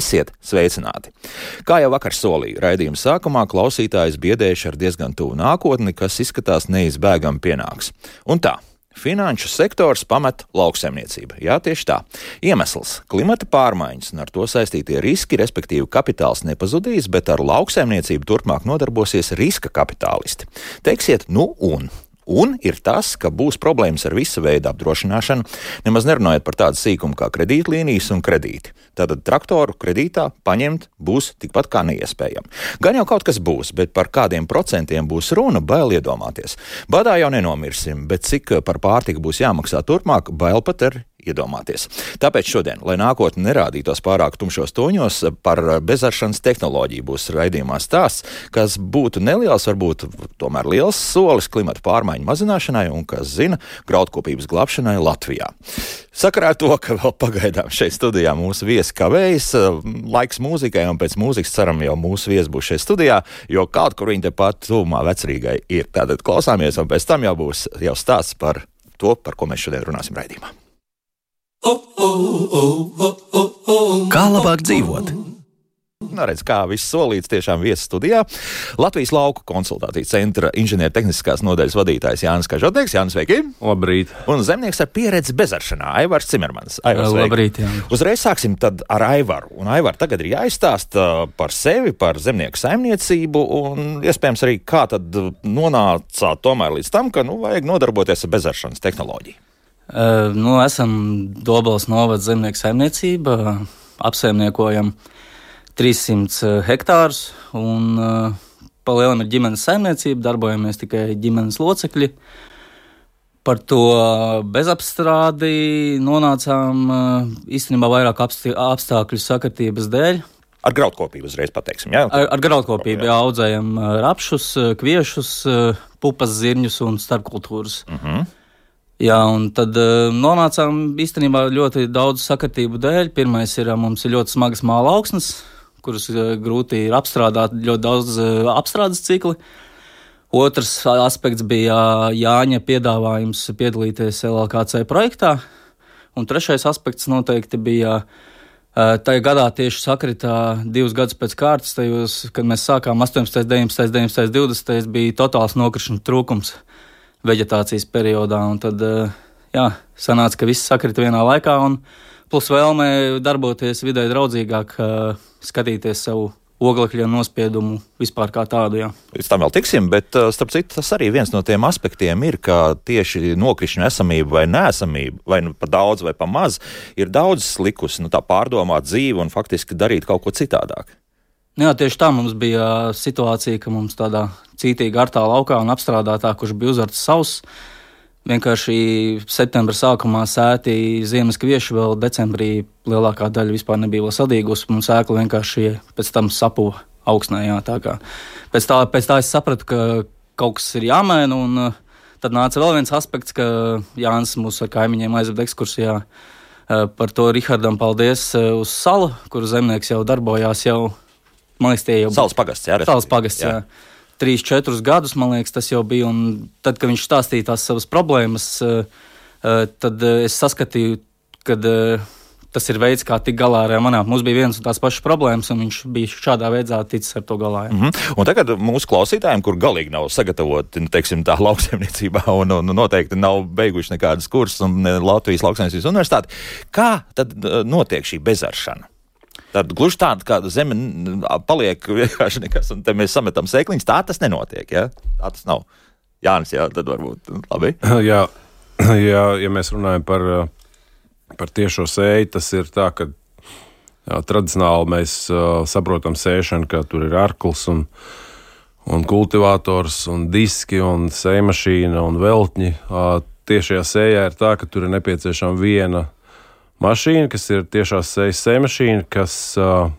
Esiet sveicināti! Kā jau vakar solīju, raidījuma sākumā klausītājs biedējuši ar diezgan tuvu nākotni, kas izskatās neizbēgami pienāks. Un tā. Finanšu sektors pamet lauksaimniecību. Jā, tieši tā. Iemesls - klimata pārmaiņas un ar to saistītie riski, respektīvi kapitāls nepazudīs, bet ar lauksaimniecību turpmāk nodarbosies riska kapitālisti. Teiksiet, nu un Un ir tas, ka būs problēmas ar visu veidu apdrošināšanu, nemaz nerunājot par tādu sīkumu kā kredītlīnijas un kredīti. Tātad traktoru kredītā paņemt būs tikpat kā neiespējami. Gan jau kaut kas būs, bet par kādiem procentiem būs runa, bail iedomāties. Badā jau nenomirsim, bet cik par pārtiku būs jāmaksā turpmāk, bail pat ar iedomāties. Tāpēc šodien, lai nākotne nerādītos pārāk tumšos toņos, par bezaršanas tehnoloģiju būs raidījumā stāsts, kas būtu neliels, varbūt tomēr liels solis klimata pārmaiņu mazināšanai un, kas zina, graudkopības glābšanai Latvijā. Sakarā ar to, ka vēl pagaidām šeit studijā mūsu viesi kavējas, laiks mūzikai, un pēc mūzikas ceram jau mūsu viesi būs šeit studijā, jo kaut kur viņi tepat tuvumā vecrīgai ir. Tātad klausāmies, un pēc tam jau būs jau stāsts par to, par ko mēs šodien runāsim raidījumā. Kā labāk dzīvot? Nu, redz, kā viss solīts, tiešām viesis studijā. Latvijas lauku konsultāciju centra inženiertehniskās nodaļas vadītājs Jānis Kažotnieks. Jānis, sveiki! Labrīt! Un zemnieks ar pieredzi bezaršanā, Aivars Cimermans. Aivars, Labrīt! Jā. Uzreiz sāksim tad ar Aivaru. Un Aivar tagad ir jāizstāsta par sevi, par zemnieku saimniecību un iespējams arī kā tad nonācāt tomēr līdz tam, ka nu, vajag nodarboties ar bezaršanas tehnoloģiju. Nu, esam Dobelas novada zemnieku saimniecība, apsaimniekojam 300 hektārus un uh, pa lielam ir ģimenes saimniecība, darbojamies tikai ģimenes locekļi. Par to bezapstrādi nonācām īstenībā vairāk apstākļu sakritības dēļ. Ar graudkopību uzreiz pateiksim. Jā? Ar, ar graudkopību jā, audzējam rapšus, kviešus, pupas, zirņus un starpkultūras. Uh mhm. -huh. Jā, un tad uh, nonācām īstenībā ļoti daudz sakritību dēļ. Pirmais ir, mums ir ļoti smagas māla augsnes, kuras uh, grūti ir apstrādāt, ļoti daudz uh, apstrādes cikli. Otrs aspekts bija Jāņa piedāvājums piedalīties LLKC projektā. Un trešais aspekts noteikti bija tajā gadā tieši sakritā divus gadus pēc kārtas, tajos, kad mēs sākām 18, 19, 19, 20, bija totāls nokrišņu trūkums vegetācijas periodā. Tad eh, jā, sanāca, ka viss sakrita vienā laikā, un plus vēlme darboties vidē draudzīgāk, eh, skatīties savu oglekļa nospiedumu vispār kā tādu. Jā. Līdz tam vēl tiksim, bet eh, starp citu tas arī viens no tiem aspektiem ir, ka tieši nokrišņu esamība vai nesamība, vai nu pa daudz vai pa maz, ir daudz likusi nu, pārdomāt dzīvi un faktiski darīt kaut ko citādāk. Nu jā, tieši tā mums bija situācija, ka mums tādā cītīgā artā laukā un apstrādātā, kurš bija uzarts savs, vienkārši septembra sākumā sēti ziemas kvieši, vēl decembrī lielākā daļa vispār nebija vēl sadīgusi, un sēkla vienkārši pēc tam sapuva augsnē. Jā, tā kā. pēc, tā, pēc tā es sapratu, ka kaut kas ir jāmaina, un uh, tad nāca vēl viens aspekts, ka Jānis mūsu ar kaimiņiem aizved ekskursijā. Uh, par to Rihardam paldies uh, uz salu, kur zemnieks jau darbojās jau Man liekas, tie jau bija Salas pagasts. Jā, Salas pagasts jā. Jā. Trīs, četrus gadus, man liekas, tas jau bija. Un tad, kad viņš stāstīja tās savas problēmas, eh, eh, tad eh, es saskatīju, ka tas ir veids, kā tikt galā ar manām. Mums bija viens un tās pašas problēmas, un viņš bija šādā veidā ticis ar to galā. Jā. Mm -hmm. Un tagad mūsu klausītājiem, kur galīgi nav sagatavoti teiksim, tā lauksaimniecībā un, un noteikti nav beiguši nekādas kursus un Latvijas lauksaimniecības universitāti, kā tad notiek šī bezaršana? Tad gluži tāda, kā zeme paliek vienkārši nekas, un te mēs sametam sēkliņus. Tā tas nenotiek. Ja? Tā tas nav. Jānis, jā, tad varbūt labi. Jā, jā ja mēs runājam par, par tiešo sēju, tas ir tā, ka jā, tradicionāli mēs uh, saprotam sēšanu, ka tur ir arkls un, un kultivators un diski un sēmašīna un veltņi. Tiešajā sējā ir tā, ka tur ir nepieciešama viena mašīna, kas ir tiešās sejas sēmašīna, kas uh,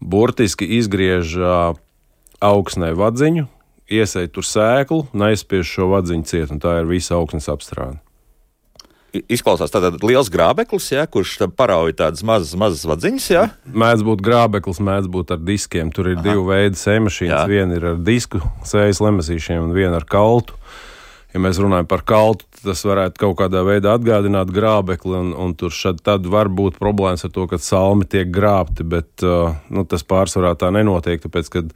burtiski izgriež uh, augsnē vadziņu, iesaist tur sēklu un aizspiež šo vadziņu ciet, un tā ir visa augsnes apstrāde. Izklausās tāds liels grābeklis, ja, kurš parauj tādas mazas, mazas vadziņas. Ja? Mēdz būt grābeklis, mēdz būt ar diskiem. Tur ir Aha. divi veidi sēmašīnas. Viena ir ar disku sējas lemesīšiem un viena ar kaltu. Ja mēs runājam par kaltu, tas varētu kaut kādā veidā atgādināt grābekli, un, un tur šad, tad var būt problēmas ar to, ka salmi tiek grābti, bet uh, nu, tas pārsvarā tā nenotiek, tāpēc, kad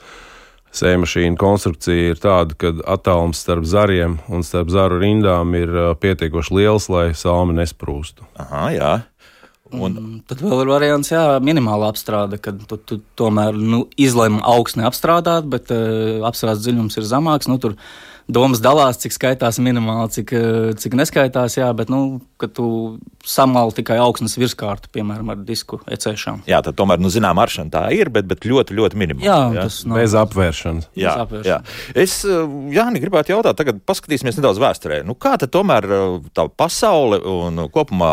sēmašīna konstrukcija ir tāda, ka attālums starp zariem un starp zaru rindām ir uh, pietiekoši liels, lai salmi nesprūstu. Aha, jā. Un, un tad vēl ir variants, jā, minimāla apstrāde, kad tu, tu tomēr nu, izlēma augsni apstrādāt, bet uh, apstrādes dziļums ir zemāks. Nu, tur, uh, domas dalās, cik skaitās minimāli, cik, eh, cik neskaitās. Jā, bet, nu, kad tu samali tikai augsnes virskārtu, piemēram, ar disku ecēšanu. Jā, tad tomēr, nu, zinām, aršana tā ir, bet, bet ļoti, ļoti minimāli. Jā, jā? tas nav. Bez apvēršanas. Jā, Bez apvēršanas. jā. Es, eh, Jāni, gribētu jautāt, tagad paskatīsimies nedaudz vēsturē. Nu, kā tad tomēr eh, tā pasaule un kopumā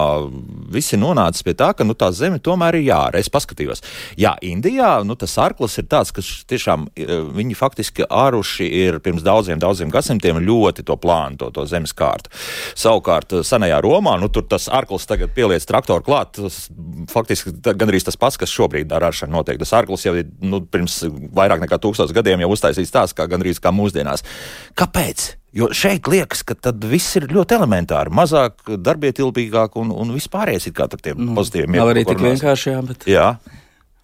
visi nonācis pie tā, ka, nu, tā zeme tomēr ir jāra. Es paskatījos. Jā, Indijā, nu, tas arklis ir tāds, ka tiešām viņi faktiski āruši ir pirms daudziem, daudziem gadsimtiem ļoti to plānu, to, to zemes kārtu. Savukārt, eh, senajā Romā, nu, tur tas arklis tagad pieliec traktoru klāt, tas faktiski gandrīz tas pats, kas šobrīd ar aršanu notiek. Tas arklis jau ir nu, pirms vairāk nekā tūkstotis gadiem jau uztaisīts tāds, kā gandrīz kā mūsdienās. Kāpēc? Jo šeit liekas, ka viss ir ļoti elementāri, mazāk darbietilpīgāk un, un vispārējais ir kā ar tiem nu, pozitīviem. Nav arī tik vienkārši, jā, bet. Jā.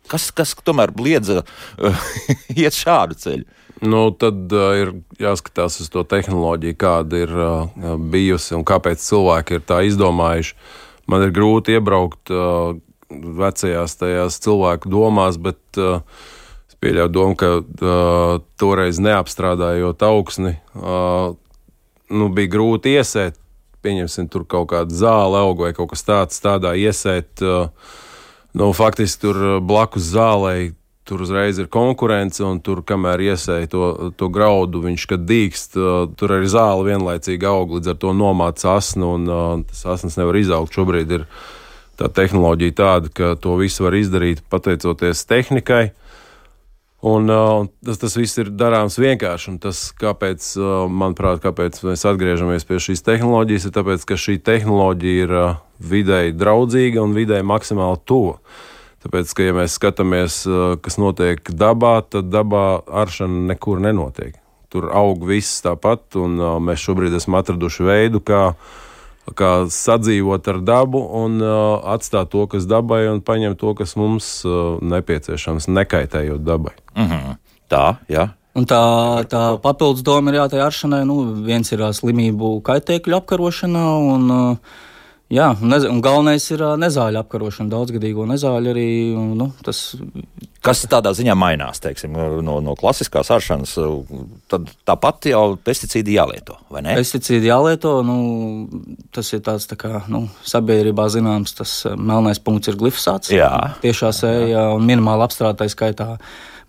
Kas, kas tomēr liedza iet šādu ceļu? Nu, tad uh, ir jāskatās uz to tehnoloģiju, kāda ir uh, bijusi un kāpēc cilvēki ir tā izdomājuši. Man ir grūti iebraukt uh, vecajās tajās cilvēku domās, bet uh, es pieļauju domu, ka uh, toreiz neapstrādājot augsni, uh, nu, bija grūti iesēt. Pieņemsim, tur kaut kāda zāle auga vai kaut kas tāds, tādā iesēt. Uh, nu, faktiski tur blakus zālei tur uzreiz ir konkurence, un tur, kamēr iesēja to, to graudu, viņš kad dīkst, tur arī zāle vienlaicīgi aug, līdz ar to nomāca asnu, un tas asns nevar izaugt. Šobrīd ir tā tehnoloģija tāda, ka to visu var izdarīt pateicoties tehnikai. Un, uh, tas, tas viss ir darāms vienkārši. Tas, kāpēc, uh, manuprāt, kāpēc mēs atgriežamies pie šīs tehnoloģijas, ir tas, ka šī tehnoloģija ir uh, vidēji draudzīga un vidēji maksimāli tuva. Tāpēc, ka, ja mēs skatāmies, kas notiek dabā, tad dabā aršana nekur nenotiek. Tur aug viss tāpat, un mēs šobrīd esam atraduši veidu, kā, kā sadzīvot ar dabu un atstāt to, kas dabai, un paņemt to, kas mums nepieciešams, nekaitējot dabai. Mm -hmm. Tā, jā. Un tā, tā papildus doma ir jātai aršanai. Nu, viens ir slimību kaitēkļu apkarošana, un uh, Jā, un, nez, un galvenais ir nezāļu apkarošana, daudzgadīgo nezāļu arī. Nu, tas... Kas tādā ziņā mainās teiksim, no, no klasiskās aršanas? Tad tāpat jau pesticīdi jālieto, vai ne? Pesticīdi jālieto, nu, tas ir tāds tā kā nu, sabiedrībā zināms, tas melnais punkts ir glifosāts. Jā. Tiešā sējā un minimāli apstrādātais skaitā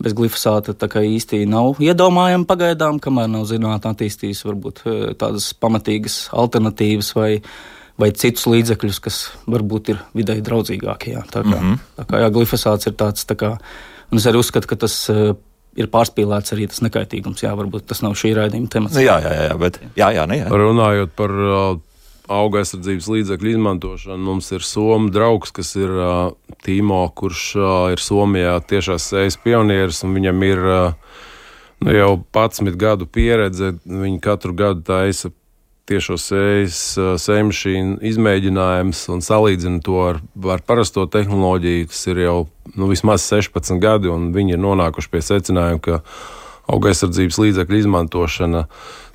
bez glifosāta īsti nav iedomājama pagaidām, kamēr nav zinātnē attīstījis varbūt tādas pamatīgas alternatīvas vai vai citus līdzekļus, kas varbūt ir vidēji draudzīgākie. Jā. Tā kā, mm -hmm. tā kā jā, glifosāts ir tāds, tā kā, un es arī uzskatu, ka tas uh, ir pārspīlēts arī tas nekaitīgums. Jā, varbūt tas nav šī raidījuma temats. Nu, jā, jā, jā, bet jā, jā, ne, jā. runājot par uh, auga aizsardzības līdzekļu izmantošanu, mums ir Somijas draugs, kas ir uh, Tīmo, kurš uh, ir Somijā tiešās sejas pionieris, un viņam ir uh, nu, jau 11 gadu pieredze. Viņi katru gadu taisa tiešo sējas sēmašīnu izmēģinājums un salīdzina to ar, ar parasto tehnoloģiju, tas ir jau nu, vismaz 16 gadi, un viņi ir nonākuši pie secinājuma, ka auga aizsardzības līdzekļu izmantošana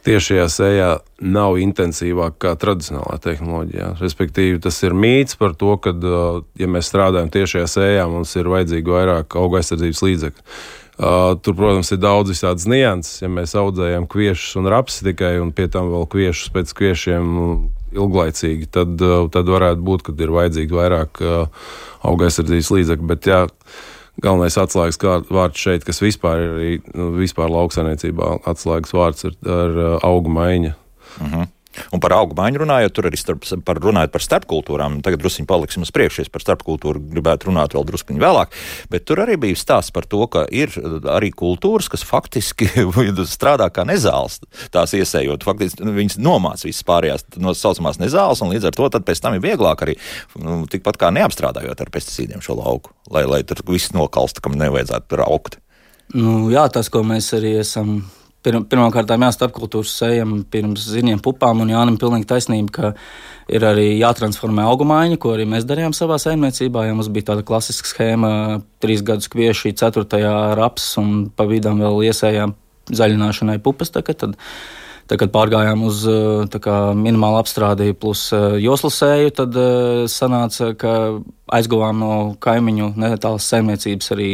tiešajā sējā nav intensīvāka kā tradicionālā tehnoloģijā. Respektīvi, tas ir mīts par to, ka, ja mēs strādājam tiešajā sējā, mums ir vajadzīgi vairāk auga aizsardzības līdzekļu. Uh, tur, protams, ir daudz visādas nianses. Ja mēs audzējam kviešus un rapsi tikai, un pie tam vēl kviešus pēc kviešiem ilglaicīgi, tad, uh, tad varētu būt, ka ir vajadzīgi vairāk uh, auga aizsardzības līdzekļu. Bet, jā, galvenais atslēgas vārds šeit, kas vispār ir arī nu, vispār lauksainiecībā, atslēgas vārds ir ar auga maiņa. Uh mhm. -huh. Un par augu maiņu runājot, tur arī starp, par, runājot par starpkultūrām. Tagad druskuļi paliksim uz priekšu, par starpkultūru gribētu runāt vēl druskuļi vēlāk. Bet tur arī bija stāsts par to, ka ir arī kultūras, kas faktiski strādā kā nezāles. Tās iesējot, faktiski nu, viņas nomāca visas pārējās no saucamās nezāles, un līdz ar to pēc tam ir vieglāk arī nu, tikpat kā neapstrādājot ar pesticīdiem šo lauku, lai, lai tur viss nokalsta, kam nevajadzētu tur augt. Nu, jā, tas, ko mēs arī esam Pirmkārt, jā, starpkultūras sējam pirms ziniem pupām, un Jānis pilnīgi taisnība, ka ir arī jātransformē augumaiņa, ko arī mēs darījām savā saimniecībā. Ja mums bija tāda klasiska schēma, trīs gadus kvieši, ceturtajā raps un pa vidam vēl iesējām zaļināšanai pupas. Tagad, tad, Tā, kad pārgājām uz kā, minimālu apstrādi plus joslu sēju, tad sanāca, ka aizguvām no kaimiņu netālas saimniecības arī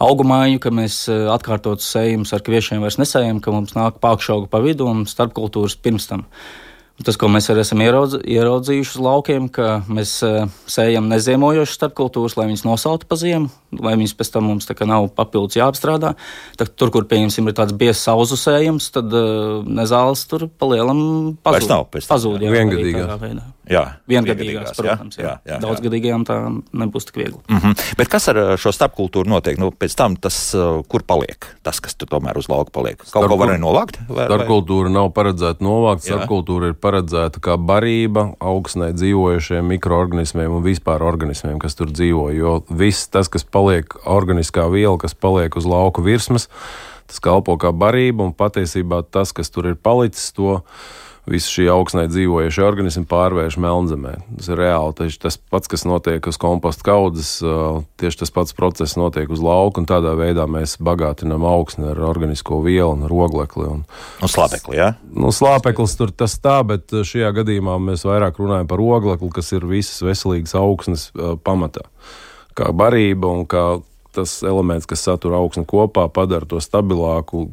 augumāju, ka mēs atkārtotu sējumus ar kviešiem vairs nesējam, ka mums nāk pākšauga pa vidu un starpkultūras pirms tam. Tas, ko mēs arī esam ierodz, ieraudzījuši uz laukiem, ka mēs uh, sējam neziemojošas starpkultūras, lai viņas nosautu pa ziemu, lai viņas pēc tam mums nav papildus jāapstrādā. Tad, tur, kur pieņemsim, ir tāds biezs sauzu sējums, tad uh, nezāles tur palielam pazūd. Pazūd, jā, viengadīgā. Jā, viengadīgās, protams. Jā, jā, jā, jā. Daudzgadīgajām tā nebūs tik viegli. Mm -hmm. Bet kas ar šo starpkultūru notiek? Nu, pēc tam tas, kur paliek? Tas, kas tomēr uz lauka paliek. Kaut Starp, ko varēja novākt? Starpkultūra nav paredzēta novākt. Starpkultūra ir paredzēta kā barība augsnē dzīvojušiem mikroorganismiem un vispār organismiem, kas tur dzīvo. Jo viss tas, kas paliek organiskā viela, kas paliek uz lauka virsmas, tas kalpo kā barība un patiesībā tas, kas tur ir palicis, to visu šī augsnē dzīvojušie organismi pārvērš melnzemē. Tas ir reāli. Taču tas pats, kas notiek uz komposta kaudzes, tieši tas pats process notiek uz lauka, un tādā veidā mēs bagātinām augsni ar organisko vielu un oglekli. Un, un slāpekli, jā? Ja? Nu, slāpeklis tur tas tā, bet šajā gadījumā mēs vairāk runājam par oglekli, kas ir visas veselīgas augsnes pamatā. Kā barība un kā tas elements, kas satur augsni kopā, padara to stabilāku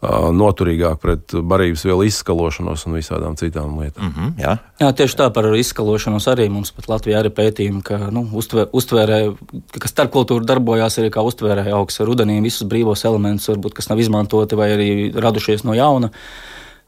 noturīgāk pret barības vielu izskalošanos un visādām citām lietām. Mm -hmm, jā. jā, tieši tā par izskalošanos arī mums pat Latvijā ir pētījumi, ka nu, uztver, uztvērē, ka starpkultūra darbojās arī kā uztvērēja augsts rudenī visus brīvos elementus, varbūt, kas nav izmantoti vai arī radušies no jauna.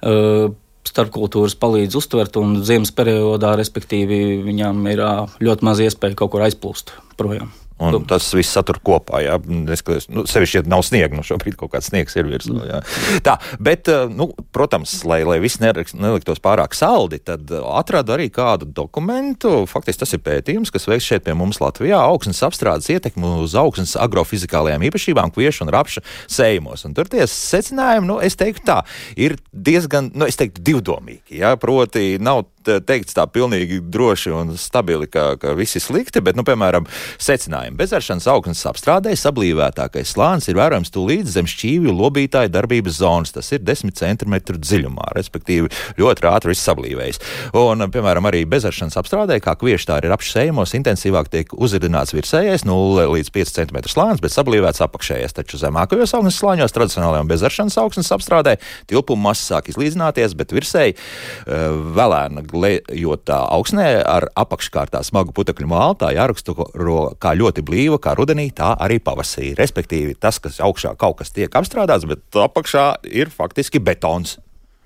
Uh, starpkultūras palīdz uztvert, un ziemas periodā, respektīvi, viņām ir ļoti maz iespēja kaut kur aizplūst projām. Un nu. tas viss satur kopā. Jā, neskatoties, nu, sevišķi, ja nav sniega, nu šobrīd kaut kāds sniegs ir virsū. Jā. Tā, bet, eh, nu, protams, lai, lai viss neliktos pārāk saldi, tad eh, atradu arī kādu dokumentu. Faktiski tas ir pētījums, kas veikts šeit pie mums Latvijā. Augsnes apstrādes ietekmi uz augsnes agrofizikālajām īpašībām, kviešu un rapša sējumos. Un tur tie secinājumi, nu, es teiktu tā, ir diezgan, nu, es teiktu, divdomīgi. Jā, proti, nav teikts tā pilnīgi droši un stabili, ka, ka viss ir slikti, bet, nu, piemēram, secinājumi. Bezaršanas augstnes apstrādē sablīvētākais slānis ir vērojams tūlīt zem šķīvju lobītāju darbības zonas. Tas ir 10 cm dziļumā, respektīvi ļoti ātri viss sablīvējis. Un, piemēram, arī bezaršanas apstrādē, kā kvieši tā ir apšējumos, intensīvāk tiek uzridināts virsējais 0 līdz 5 cm slānis, bet sablīvēts apakšējais. Taču zemākajos augstnes slāņos tradicionālajām bezaršanas augstnes apstrādē tilpuma masa sāk izlīdzināties, bet virsēji uh, vēlēna lejotā augsnē ar apakškārtā smagu putekļu mālu, tā jāraksturo kā ļoti blīva, kā rudenī, tā arī pavasarī. Respektīvi, tas, kas augšā kaut kas tiek apstrādāts, bet apakšā ir faktiski betons.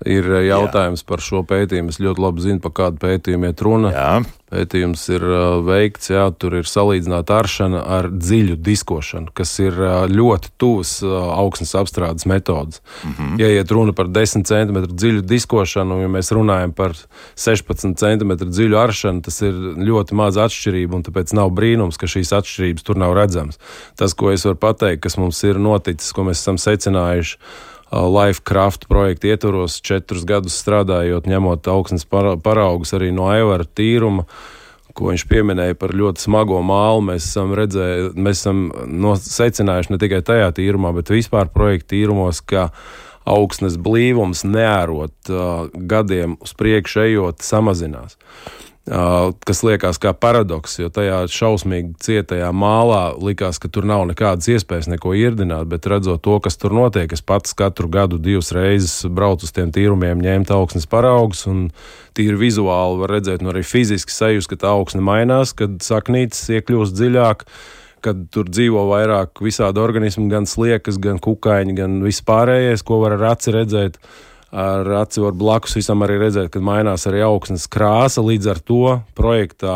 Ir eh, jautājums jā. par šo pētījumu. Es ļoti labi zinu, par kādu pētījumu iet runa. Jā. Pētījums ir uh, veikts, jā, tur ir salīdzināta aršana ar dziļu diskošanu, kas ir uh, ļoti tuvs uh, augsnes apstrādes metodas. Mm -hmm. Ja iet runa par 10 cm dziļu diskošanu, ja mēs runājam par 16 cm dziļu aršanu, tas ir ļoti maz atšķirība, un tāpēc nav brīnums, ka šīs atšķirības tur nav redzamas. Tas, ko es varu pateikt, kas mums ir noticis, ko mēs esam secinājuši, Lifecraft projekta ietvaros, četrus gadus strādājot, ņemot augsnes paraugus arī no Aivara tīruma ko viņš pieminēja par ļoti smago mālu, mēs esam redzējuši, mēs esam secinājuši ne tikai tajā tīrumā, bet vispār projekta tīrumos, ka augsnes blīvums neārot uh, gadiem uz priekšu ejot, samazinās kas liekas kā paradoks, jo tajā šausmīgi cietajā mālā likās, ka tur nav nekādas iespējas neko irdināt, bet redzot to, kas tur notiek, es pats katru gadu divas reizes braucu uz tiem tīrumiem, ņēmu augsnes paraugus, un tīri vizuāli var redzēt, nu arī fiziski sajust, ka tā augsne mainās, kad saknītes iekļūst dziļāk, kad tur dzīvo vairāk visādi organismi, gan sliekas, gan kukaiņi, gan vispārējais, ko var ar aci redzēt ar aci var blakus visam arī redzēt, ka mainās arī augsnes krāsa. Līdz ar to projektā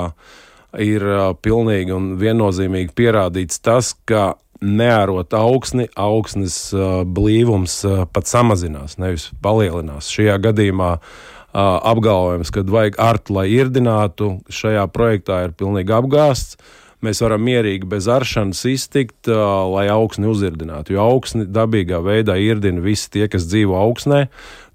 ir pilnīgi un viennozīmīgi pierādīts tas, ka neārot augsni, augsnes blīvums pat samazinās, nevis palielinās. Šajā gadījumā apgalvojums, ka vajag artu, lai irdinātu, šajā projektā ir pilnīgi apgāsts. Mēs varam mierīgi bez aršanas iztikt, lai augsni uzirdinātu. Jo augsni dabīgā veidā irdina visi tie, kas dzīvo augsnē.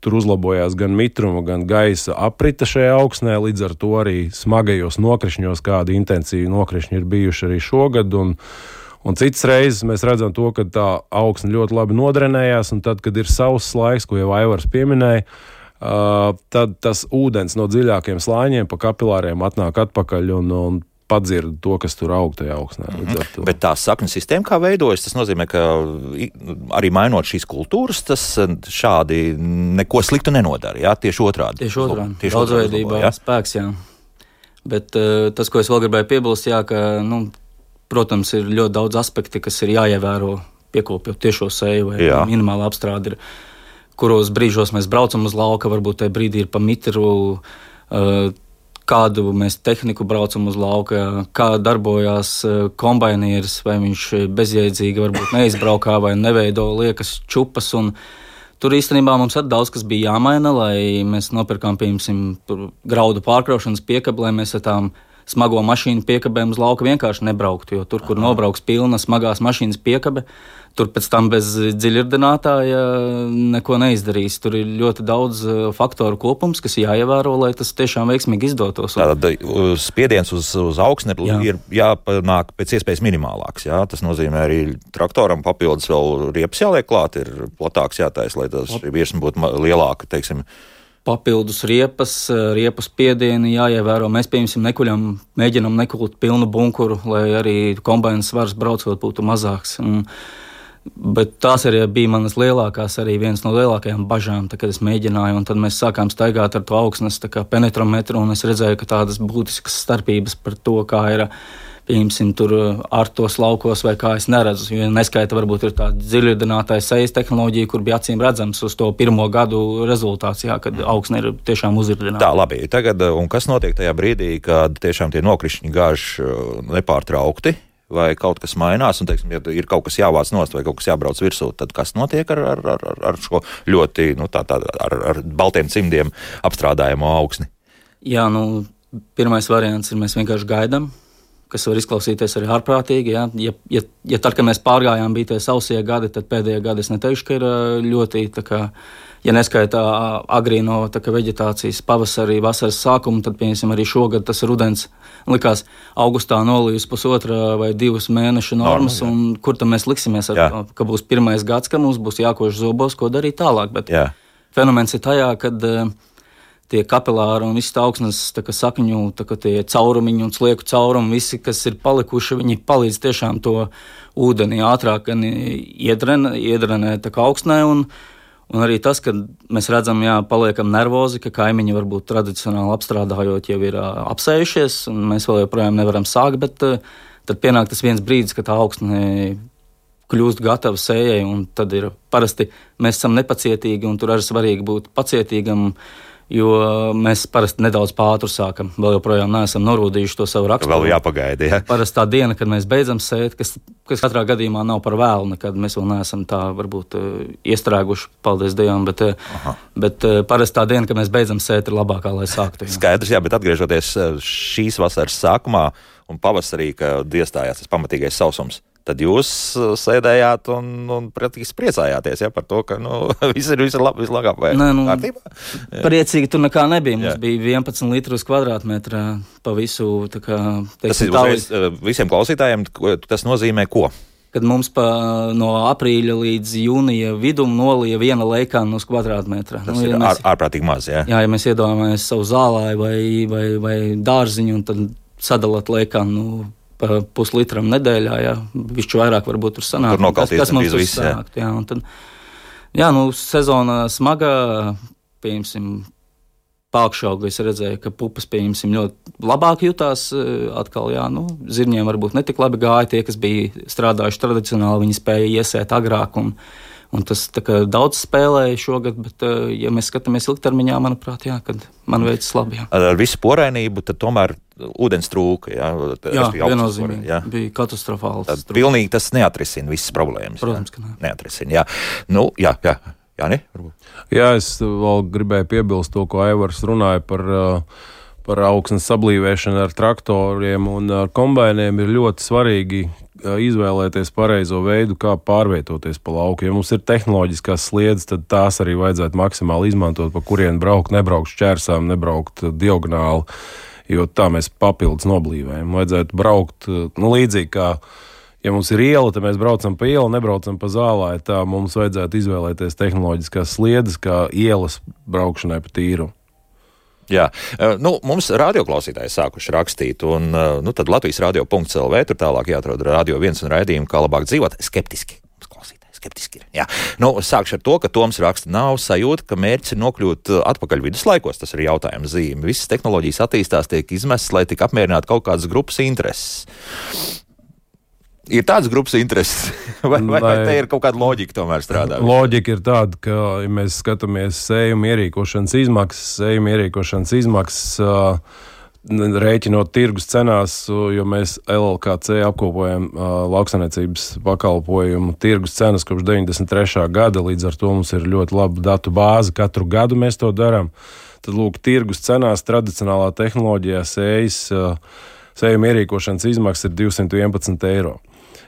Tur uzlabojās gan mitruma, gan gaisa aprita šajā augsnē, līdz ar to arī smagajos nokrišņos, kādi intensīvi nokrišņi ir bijuši arī šogad. Un, un citas reizes mēs redzam to, ka tā augsne ļoti labi nodrenējās, un tad, kad ir sauss laiks, ko jau Aivars pieminēja, uh, tad tas ūdens no dziļākiem slāņiem pa kapilāriem atnāk atpakaļ un, un padzird to, kas tur aug tajā augsnē. Mm -hmm. Bet tā sakņu sistēma, kā veidojas, tas nozīmē, ka arī mainot šīs kultūras, tas šādi neko sliktu nenodara. Jā? Tieši otrādi. Tieši otrādi. Tieši Daudzveidībā jā? spēks, jā. Bet uh, tas, ko es vēl gribēju piebilst, jā, ka, nu, protams, ir ļoti daudz aspekti, kas ir jāievēro piekopjot tiešo seju vai jā. minimāla apstrāde. Ir, kuros brīžos mēs braucam uz lauka, varbūt tajā brīdī ir pa mitru. Uh, kādu mēs tehniku braucam uz lauka, kā darbojās e, kombainieris, vai viņš bezjēdzīgi varbūt neizbraukā vai neveido liekas čupas. Tur īstenībā mums ir daudz kas bija jāmaina, lai mēs nopirkām, piemēram, graudu pārkraušanas piekabi, lai mēs ar tām smago mašīnu piekabēm uz lauka vienkārši nebrauktu. Jo tur, kur Aha. nobrauks pilna smagās mašīnas piekabe, Tur pēc tam bez dziļirdinātāja neko neizdarīs. Tur ir ļoti daudz uh, faktoru kopums, kas jāievēro, lai tas tiešām veiksmīgi izdotos. Tātad spiediens uz, uz augsni Jā. ir jāpanāk pēc iespējas minimālāks. Jā? Tas nozīmē arī traktoram papildus vēl riepas jāliek klāt, ir platāks jātais, lai tas virsma būtu lielāka, teiksim papildus riepas, uh, riepas spiedieni jāievēro. Mēs, piemēram, nekuļam, mēģinam nekult pilnu bunkuru, lai arī kombinācijas svars braucot būtu mazāks. Un Bet tās arī bija manas lielākās, arī viens no lielākajām bažām, tā, kad es mēģināju. Tad mēs sākām staigāt ar to augstnes penetrometru, un es redzēju, ka tādas būtiskas starpības par to, kā ir. Pieņemsim, tur ar tos laukos, vai kā es neredzu. Jo neskaita, varbūt ir tāda dziļinātāja sejas tehnoloģija, kur bija acīm redzams uz to pirmo gadu rezultāts, jā, kad augsne ir tiešām uzirdināta. Tā, labi. Tagad, un kas notiek tajā brīdī, kad tiešām tie nokrišņi gāž nepārtraukti? vai kaut kas mainās, un, teiksim, ja ir kaut kas jāvāc nost vai kaut kas jābrauc virsū, tad kas notiek ar, ar, ar, ar šo ļoti, nu, tā, tā, ar, ar baltiem cimdiem apstrādājamo augsni? Jā, nu, pirmais variants ir mēs vienkārši gaidām. Kas var izklausīties arī ārprātīgi. Ja, ja, ja, ja tad, kad mēs pārgājām, bija tie sausie gadi, tad pēdējie gadi es neteikšu, ka ir ļoti kā, ja neskaitā agrīno vegetācijas pavasarī, vasaras sākumu, tad, piemēram, arī šogad tas rudens likās augustā nolījus pusotra vai divas mēnešu normas, Norma, un kur tad mēs liksimies ar to, ka būs pirmais gads, ka mums būs jākož zobos, ko darīt tālāk. Bet jā. fenomens ir tajā, kad tie kapilāri un visas augsnes sakņu, tie caurumiņi un slieku caurumi, visi, kas ir palikuši, viņi palīdz tiešām to ūdeni ātrāk iedrenēt, iedrenēt augsnē. Un, Un arī tas, ka mēs redzam, jā, paliekam nervozi, ka kaimiņi varbūt tradicionāli apstrādājot jau ir apsējušies, un mēs vēl joprojām nevaram sākt, bet tad pienāk tas viens brīdis, kad tā augsne kļūst gatava sējai, un tad ir parasti mēs esam nepacietīgi, un tur arī svarīgi būt pacietīgam. Uh, jo mēs parasti nedaudz pātri sākam. Vēl joprojām neesam norūdījuši to savu raksturu. Vēl jāpagaida. Ja? Parasti tā diena, kad mēs beidzam sēt, kas, kas katrā gadījumā nav par vēlu, nekad mēs vēl neesam tā varbūt uh, iestrēguši, paldies Dievam, bet, uh, Aha. bet uh, parasti tā diena, kad mēs beidzam sēt, ir labākā, lai sāktu. Jā. Skaidrs, jā, bet atgriežoties šīs vasaras sākumā un pavasarī, kad iestājās tas pamatīgais sausums tad jūs uh, sēdējāt un, un praktiski priecājāties ja, par to, ka nu, viss ir vislabāk Nē, nu, kārtībā. Jā. Priecīgi tur nekā nebija. Mums Jā. bija 11 litru uz kvadrātmetra pa visu. Kā, teiksim, tas ir uzreiz, uh, visiem klausītājiem, tas nozīmē ko? Kad mums pa, no aprīļa līdz jūnija vidum nolija viena leikāna uz kvadrātmetra. Tas nu, ja ir mēs, ārprātīgi maz. Jā, jā ja mēs iedomājamies savu zālāju vai, vai, vai dārziņu tad sadalot leikānu. Nu, puslitram nedēļā, ja viņš vairāk varbūt tur sanāk. Tur nokalties kas, kas mums viss, sanākt, jā. jā, tad, jā, nu, sezona smaga, pieņemsim, pākšaugu es redzēju, ka pupas, pieņemsim, ļoti labāk jutās. Atkal, jā, nu, zirņiem varbūt netik labi gāja tie, kas bija strādājuši tradicionāli, viņi spēja iesēt agrāk. Un, Un tas daudz spēlēja šogad, bet, eh, ja mēs skatāmies ilgtermiņā, manuprāt, jā, man veicas labi. Jā. Ar visu porainību, tad tomēr ūdens trūka. Jā, jā viennozīmīgi. Jā. Bija katastrofāls. Tad pilnīgi tas neatrisina visas problēmas. Protams, jā. ka ne. neatrisina. Jā, nu, jā, jā. Jā, ne? jā, es vēl gribēju piebilst to, ko Aivars runāja par uh, par augsnes sablīvēšanu ar traktoriem un ar kombainiem, ir ļoti svarīgi izvēlēties pareizo veidu, kā pārvietoties pa lauku. Ja mums ir tehnoloģiskās sliedes, tad tās arī vajadzētu maksimāli izmantot, pa kurien braukt, nebraukt šķērsām, nebraukt diagonāli, jo tā mēs papildus noblīvējam. Vajadzētu braukt nu, līdzīgi kā ja mums ir iela, tad mēs braucam pa ielu, nebraucam pa zālē. Tā mums vajadzētu izvēlēties tehnoloģiskās sliedes, kā ielas braukšanai pa tīru. Jā, eh, nu, mums radioklausītāji sākuši rakstīt, un eh, nu, tad Latvijas radio.clv tur tālāk jāatrod radio viens un raidījumu, kā labāk dzīvot skeptiski. Skeptiski ir. Jā. Nu, sākšu ar to, ka Toms raksta, nav sajūta, ka mērķis ir nokļūt eh, atpakaļ viduslaikos. Tas ir jautājums zīme. Visas tehnoloģijas attīstās, tiek izmestas, lai tik apmierinātu kaut kādas grupas intereses. Ir tādas grupas intereses, vai, vai, vai te ir kaut kāda loģika tomēr strādā? Loģika ir tāda, ka, ja mēs skatāmies sējuma ierīkošanas izmaksas, sējuma ierīkošanas izmaksas. Uh, Rēķinot tirgus cenās, jo mēs LLC apkopojam uh, lauksaimniecības pakalpojumu tirgus cenas kopš 93. gada. Līdz ar to mums ir ļoti laba datu bāze. Katru gadu mēs to darām. Tad, lūk, tirgus cenās tradicionālā tehnoloģijā sējas, uh, sējuma ierīkošanas izmaksas ir 211 eiro.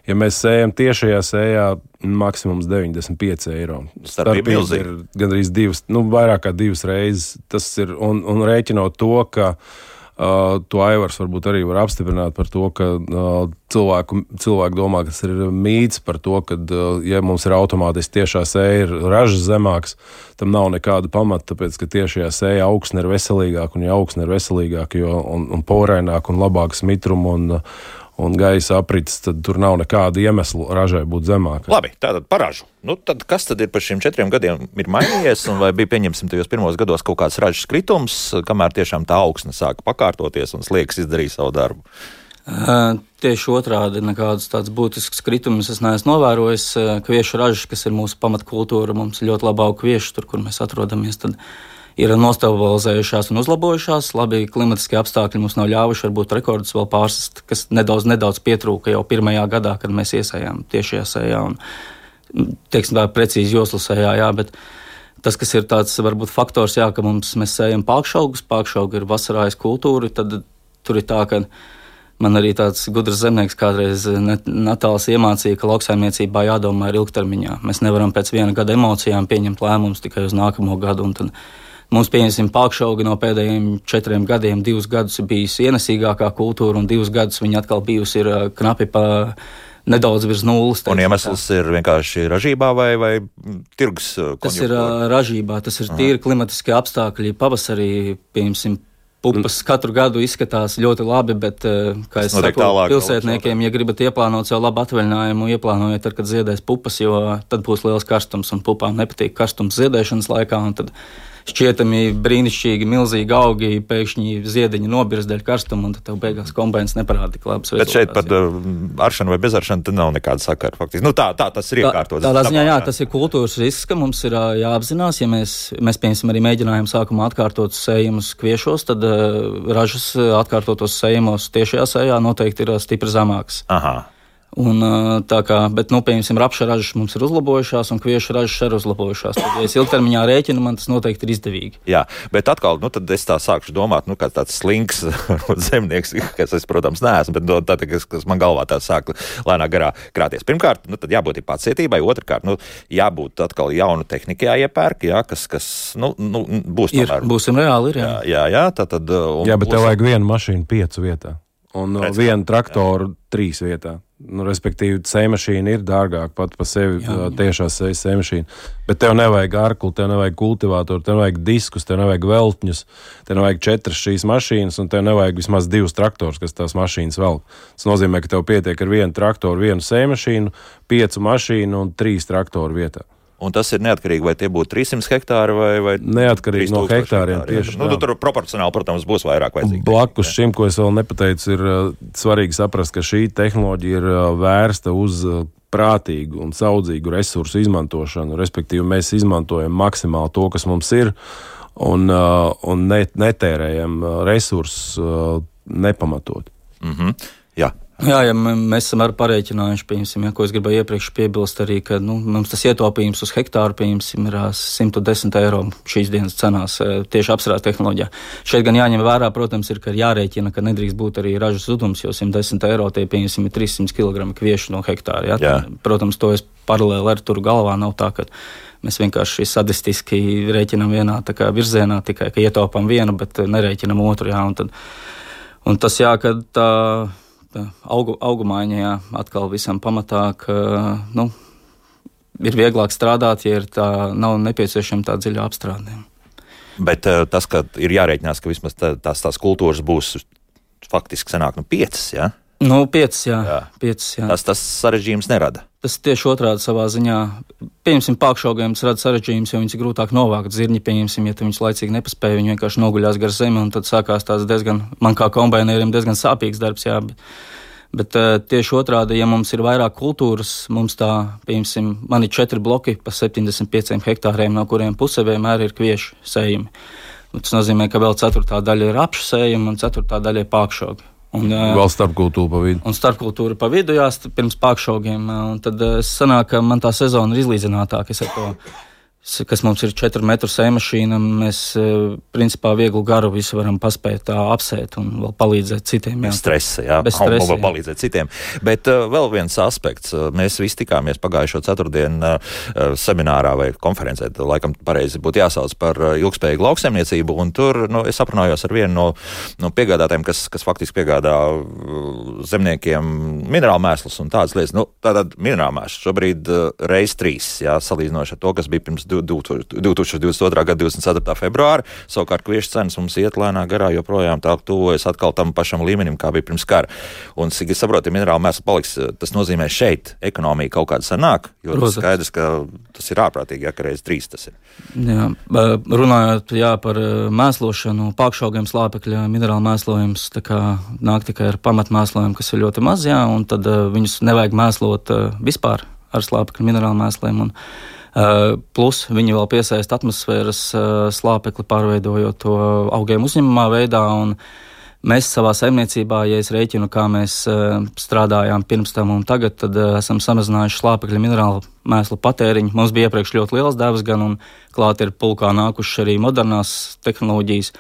Ja mēs sējam tiešajā sējā, maksimums 95 eiro. Starpība ir gandrīz divas, nu, vairāk kā divas reizes. Tas ir un, un rēķinot to, ka Uh, to Aivars varbūt arī var apstiprināt par to, ka uh, cilvēku, cilvēku domā, ka tas ir mīts par to, ka, uh, ja mums ir automātiski tiešā sēja, ir ražas zemāks, tam nav nekāda pamata, tāpēc, ka tiešajā sēja augsne ir veselīgāka, un ja augsne ir veselīgāka, jo un, un poraināk un labāks mitrumu un, un gaisa aprits, tad tur nav nekāda iemesla ražai būt zemākai. Labi, tātad paražu. Nu, tad kas tad ir par šiem četriem gadiem ir mainījies, un vai bija, pieņemsim, tajos pirmos gados kaut kāds ražas kritums, kamēr tiešām tā augsne sāka pakārtoties un sliekas izdarīja savu darbu? Uh, tieši otrādi, nekādus tādus būtiskus kritumus es neesmu novērojis. Kviešu ražas, kas ir mūsu pamatkultūra, mums ir ļoti labi auga kvieši tur, kur mēs atrodamies. Tad ir nostabilizējušās un uzlabojušās. Labi, klimatiskie apstākļi mums nav ļāvuši varbūt rekordus vēl pārsist, kas nedaudz, nedaudz pietrūka jau pirmajā gadā, kad mēs iesējām tiešajā sējā un, teiksim, tā precīzi joslu sējā, jā, bet tas, kas ir tāds varbūt faktors, jā, ka mums mēs sējam pākšaugus, pākšaugi ir vasarājas kultūra, tad tur ir tā, ka Man arī tāds gudrs zemnieks kādreiz Natāls iemācīja, ka lauksaimniecībā jādomā ir ilgtermiņā. Mēs nevaram pēc viena gada emocijām pieņemt lēmumus tikai uz nākamo gadu. Mums, pieņemsim, pākšaugi no pēdējiem četriem gadiem, divus gadus ir bijusi ienesīgākā kultūra, un divus gadus viņa atkal bijusi ir knapi pa nedaudz virs nulles. Un iemesls tā. ir vienkārši ražībā vai, vai tirgus? Tas ir ražībā, tas ir tīri klimatiskie apstākļi. Pavasarī, pieņemsim, Pupas katru gadu izskatās ļoti labi, bet, kā es saku, pilsētniekiem, ja gribat ieplānot sev labu atvaļinājumu, ieplānojiet, ar, kad ziedēs pupas, jo tad būs liels karstums un pupām nepatīk karstums ziedēšanas laikā. Tad šķietami brīnišķīgi, milzīgi augi, pēkšņi ziediņi nobirst dēļ karstuma, un tad tev beigās kombinācijas neparāda tik labs. Bet šeit pat uh, aršana vai bezaršana nav nekāda sakara. Faktiski. Nu, tā, tā tas ir iekārtots. Tā, tādā ziņā, jā, tas ir kultūras risks, ka mums ir jāapzinās, ja mēs, mēs piemēram, arī mēģinājām sākumā atkārtot sējumus kviešos, tad uh, ražas atkārtotos sējumos tiešajā sējā noteikti ir stipri zemāks. Aha. Un, tā kā, bet, nu, piemēram, rapša ražas mums ir uzlabojušās, un kviešu ražas ir uzlabojušās. Tad, ja es ilgtermiņā rēķinu, man tas noteikti ir izdevīgi. Jā, bet atkal, nu, tad es tā sākšu domāt, nu, kā tāds slinks zemnieks, kas es, protams, neesmu, bet no, tā, kas, kas man galvā tā sāk lēnā garā krāties. Pirmkārt, nu, tad jābūt pacietībai, otrkārt, nu, jābūt atkal jaunu tehniku jāiepērk, jā, kas, kas nu, nu, būs tomēr. Ir, būsim reāli, ir. Jā, jā, jā tā tad. Jā, bet būs... tev vajag vienu mašīnu piecu vietā un Redz, vienu traktoru jā. trīs vietā. Nu, respektīvi, sēmašīna ir dārgāka pat par sevi jā, jā. tiešā sēmašīna. Bet tev nevajag arklu, tev nevajag kultivatoru, tev nevajag diskus, tev nevajag veltņus, tev nevajag četras šīs mašīnas, un tev nevajag vismaz divus traktorus, kas tās mašīnas velk. Tas nozīmē, ka tev pietiek ar vienu traktoru, vienu sēmašīnu, piecu mašīnu un trīs traktoru vietā. Un tas ir neatkarīgi, vai tie būtu 300 hektāri vai, vai neatkarīgi no hektāriem. Hektāri, tieši, nu, nu, tur proporcionāli, protams, būs vairāk vajadzīgi. Blakus šim, ko es vēl nepateicu, ir uh, svarīgi saprast, ka šī tehnoloģija ir uh, vērsta uz uh, prātīgu un saudzīgu resursu izmantošanu. Respektīvi, mēs izmantojam maksimāli to, kas mums ir, un, un net, netērējam resursus nepamatot. Mm -hmm. Jā, Jā, ja mēs esam arī parēķinājuši, piemēram, ja, ko es gribēju iepriekš piebilst, arī, ka nu, mums tas ietaupījums uz hektāru piemēram, ir 110 eiro šīs dienas cenās tieši apstrādes tehnoloģijā. Šeit gan jāņem vērā, protams, ir, ka ir jārēķina, ka nedrīkst būt arī ražas zudums, jo 110 eiro tie piemēram, ir 300 kg kviešu no hektāra. Ja. Jā. Protams, to es paralēli ar turu galvā nav tā, ka mēs vienkārši sadistiski rēķinām vienā virzienā, tikai ka ietaupām vienu, bet nerēķinām otru. Jā, un, tad, un tas jā, ka tā augu, augumaiņā jā, atkal visam pamatā, ka nu, ir vieglāk strādāt, ja tā, nav nepieciešama tā dziļa apstrāde. Bet uh, tas, ka ir jārēķinās, ka vismaz tā, tās, tās kultūras būs faktiski senāk, nu, piecas. Ja? Nu, piecas, jā. jā. Piecas, jā. Tas, tas sarežģījums nerada. Tas tieši otrādi savā ziņā. Pieņemsim, pākšaugājums rada sarežģījumus, jo viņus ir grūtāk novākt. Zirņi, pieņemsim, ja tu viņus laicīgi nepaspēji, viņi vienkārši noguļās gar zemi, un tad sākās tāds diezgan, man kā kombinērim, diezgan sāpīgs darbs. Jā, bet, bet uh, tieši otrādi, ja mums ir vairāk kultūras, mums tā, piemēram, man ir četri bloki pa 75 hektāriem, no kuriem puse vienmēr ir kviešu sējumi. Tas nozīmē, ka vēl ceturtā daļa ir apšu sējumi un ceturtā daļa ir pākšaugi. Un, Vēl starpkultūra pa vidu. Un starpkultūra pa vidu, jā, pirms pākšaugiem. Tad sanāk, ka man tā sezona ir izlīdzinātāka. Es ar to kas mums ir 4 metru sēmašīna, mēs e, principā vieglu garu visu varam paspēt tā apsēt un vēl palīdzēt citiem. Jā. Bez stresa, jā, bez stresa, jā. palīdzēt citiem. Bet uh, vēl viens aspekts, mēs visi tikāmies pagājušo ceturtdienu uh, seminārā vai konferencē, laikam pareizi būtu jāsauc par ilgspējīgu lauksaimniecību, un tur nu, es aprunājos ar vienu no, no piegādātājiem, kas, kas faktiski piegādā zemniekiem minerālu mēslus un tādas lietas. Nu, tātad minerālu mēslus šobrīd uh, reiz trīs, jā, salīdzinoši ar to, kas bija pirms 2022. gada 24. februāra. Savukārt kviešu cenas mums iet lēnā garā, joprojām tā tuvojas atkal tam pašam līmenim, kā bija pirms kara. Un, cik es saprotu, ja minerāla mēsla paliks, tas nozīmē šeit ekonomija kaut kāda sanāk, jo Protams. tas skaidrs, ka tas ir ārprātīgi, ja reiz trīs tas ir. Jā, runājot jā, par mēslošanu, pakšaugiem slāpekļa minerāla mēslojums nāk tikai ar pamatmēslojumu, kas ir ļoti maz, jā, un tad viņus nevajag mēslot vispār ar slāpekļa minerāla mēsliem. Un, Eh, plus viņi vēl piesaista atmosfēras eh, slāpekli, pārveidojot to augiem uzņemamā veidā. Mēs savā saimniecībā, ja es rēķinu, kā mēs uh, strādājām pirms tam un tagad, tad esam samazinājuši slāpekļa minerālu mēslu patēriņu. Mums bija iepriekš ļoti liels devas, gan un klāt ir pulkā nākušas arī modernās tehnoloģijas.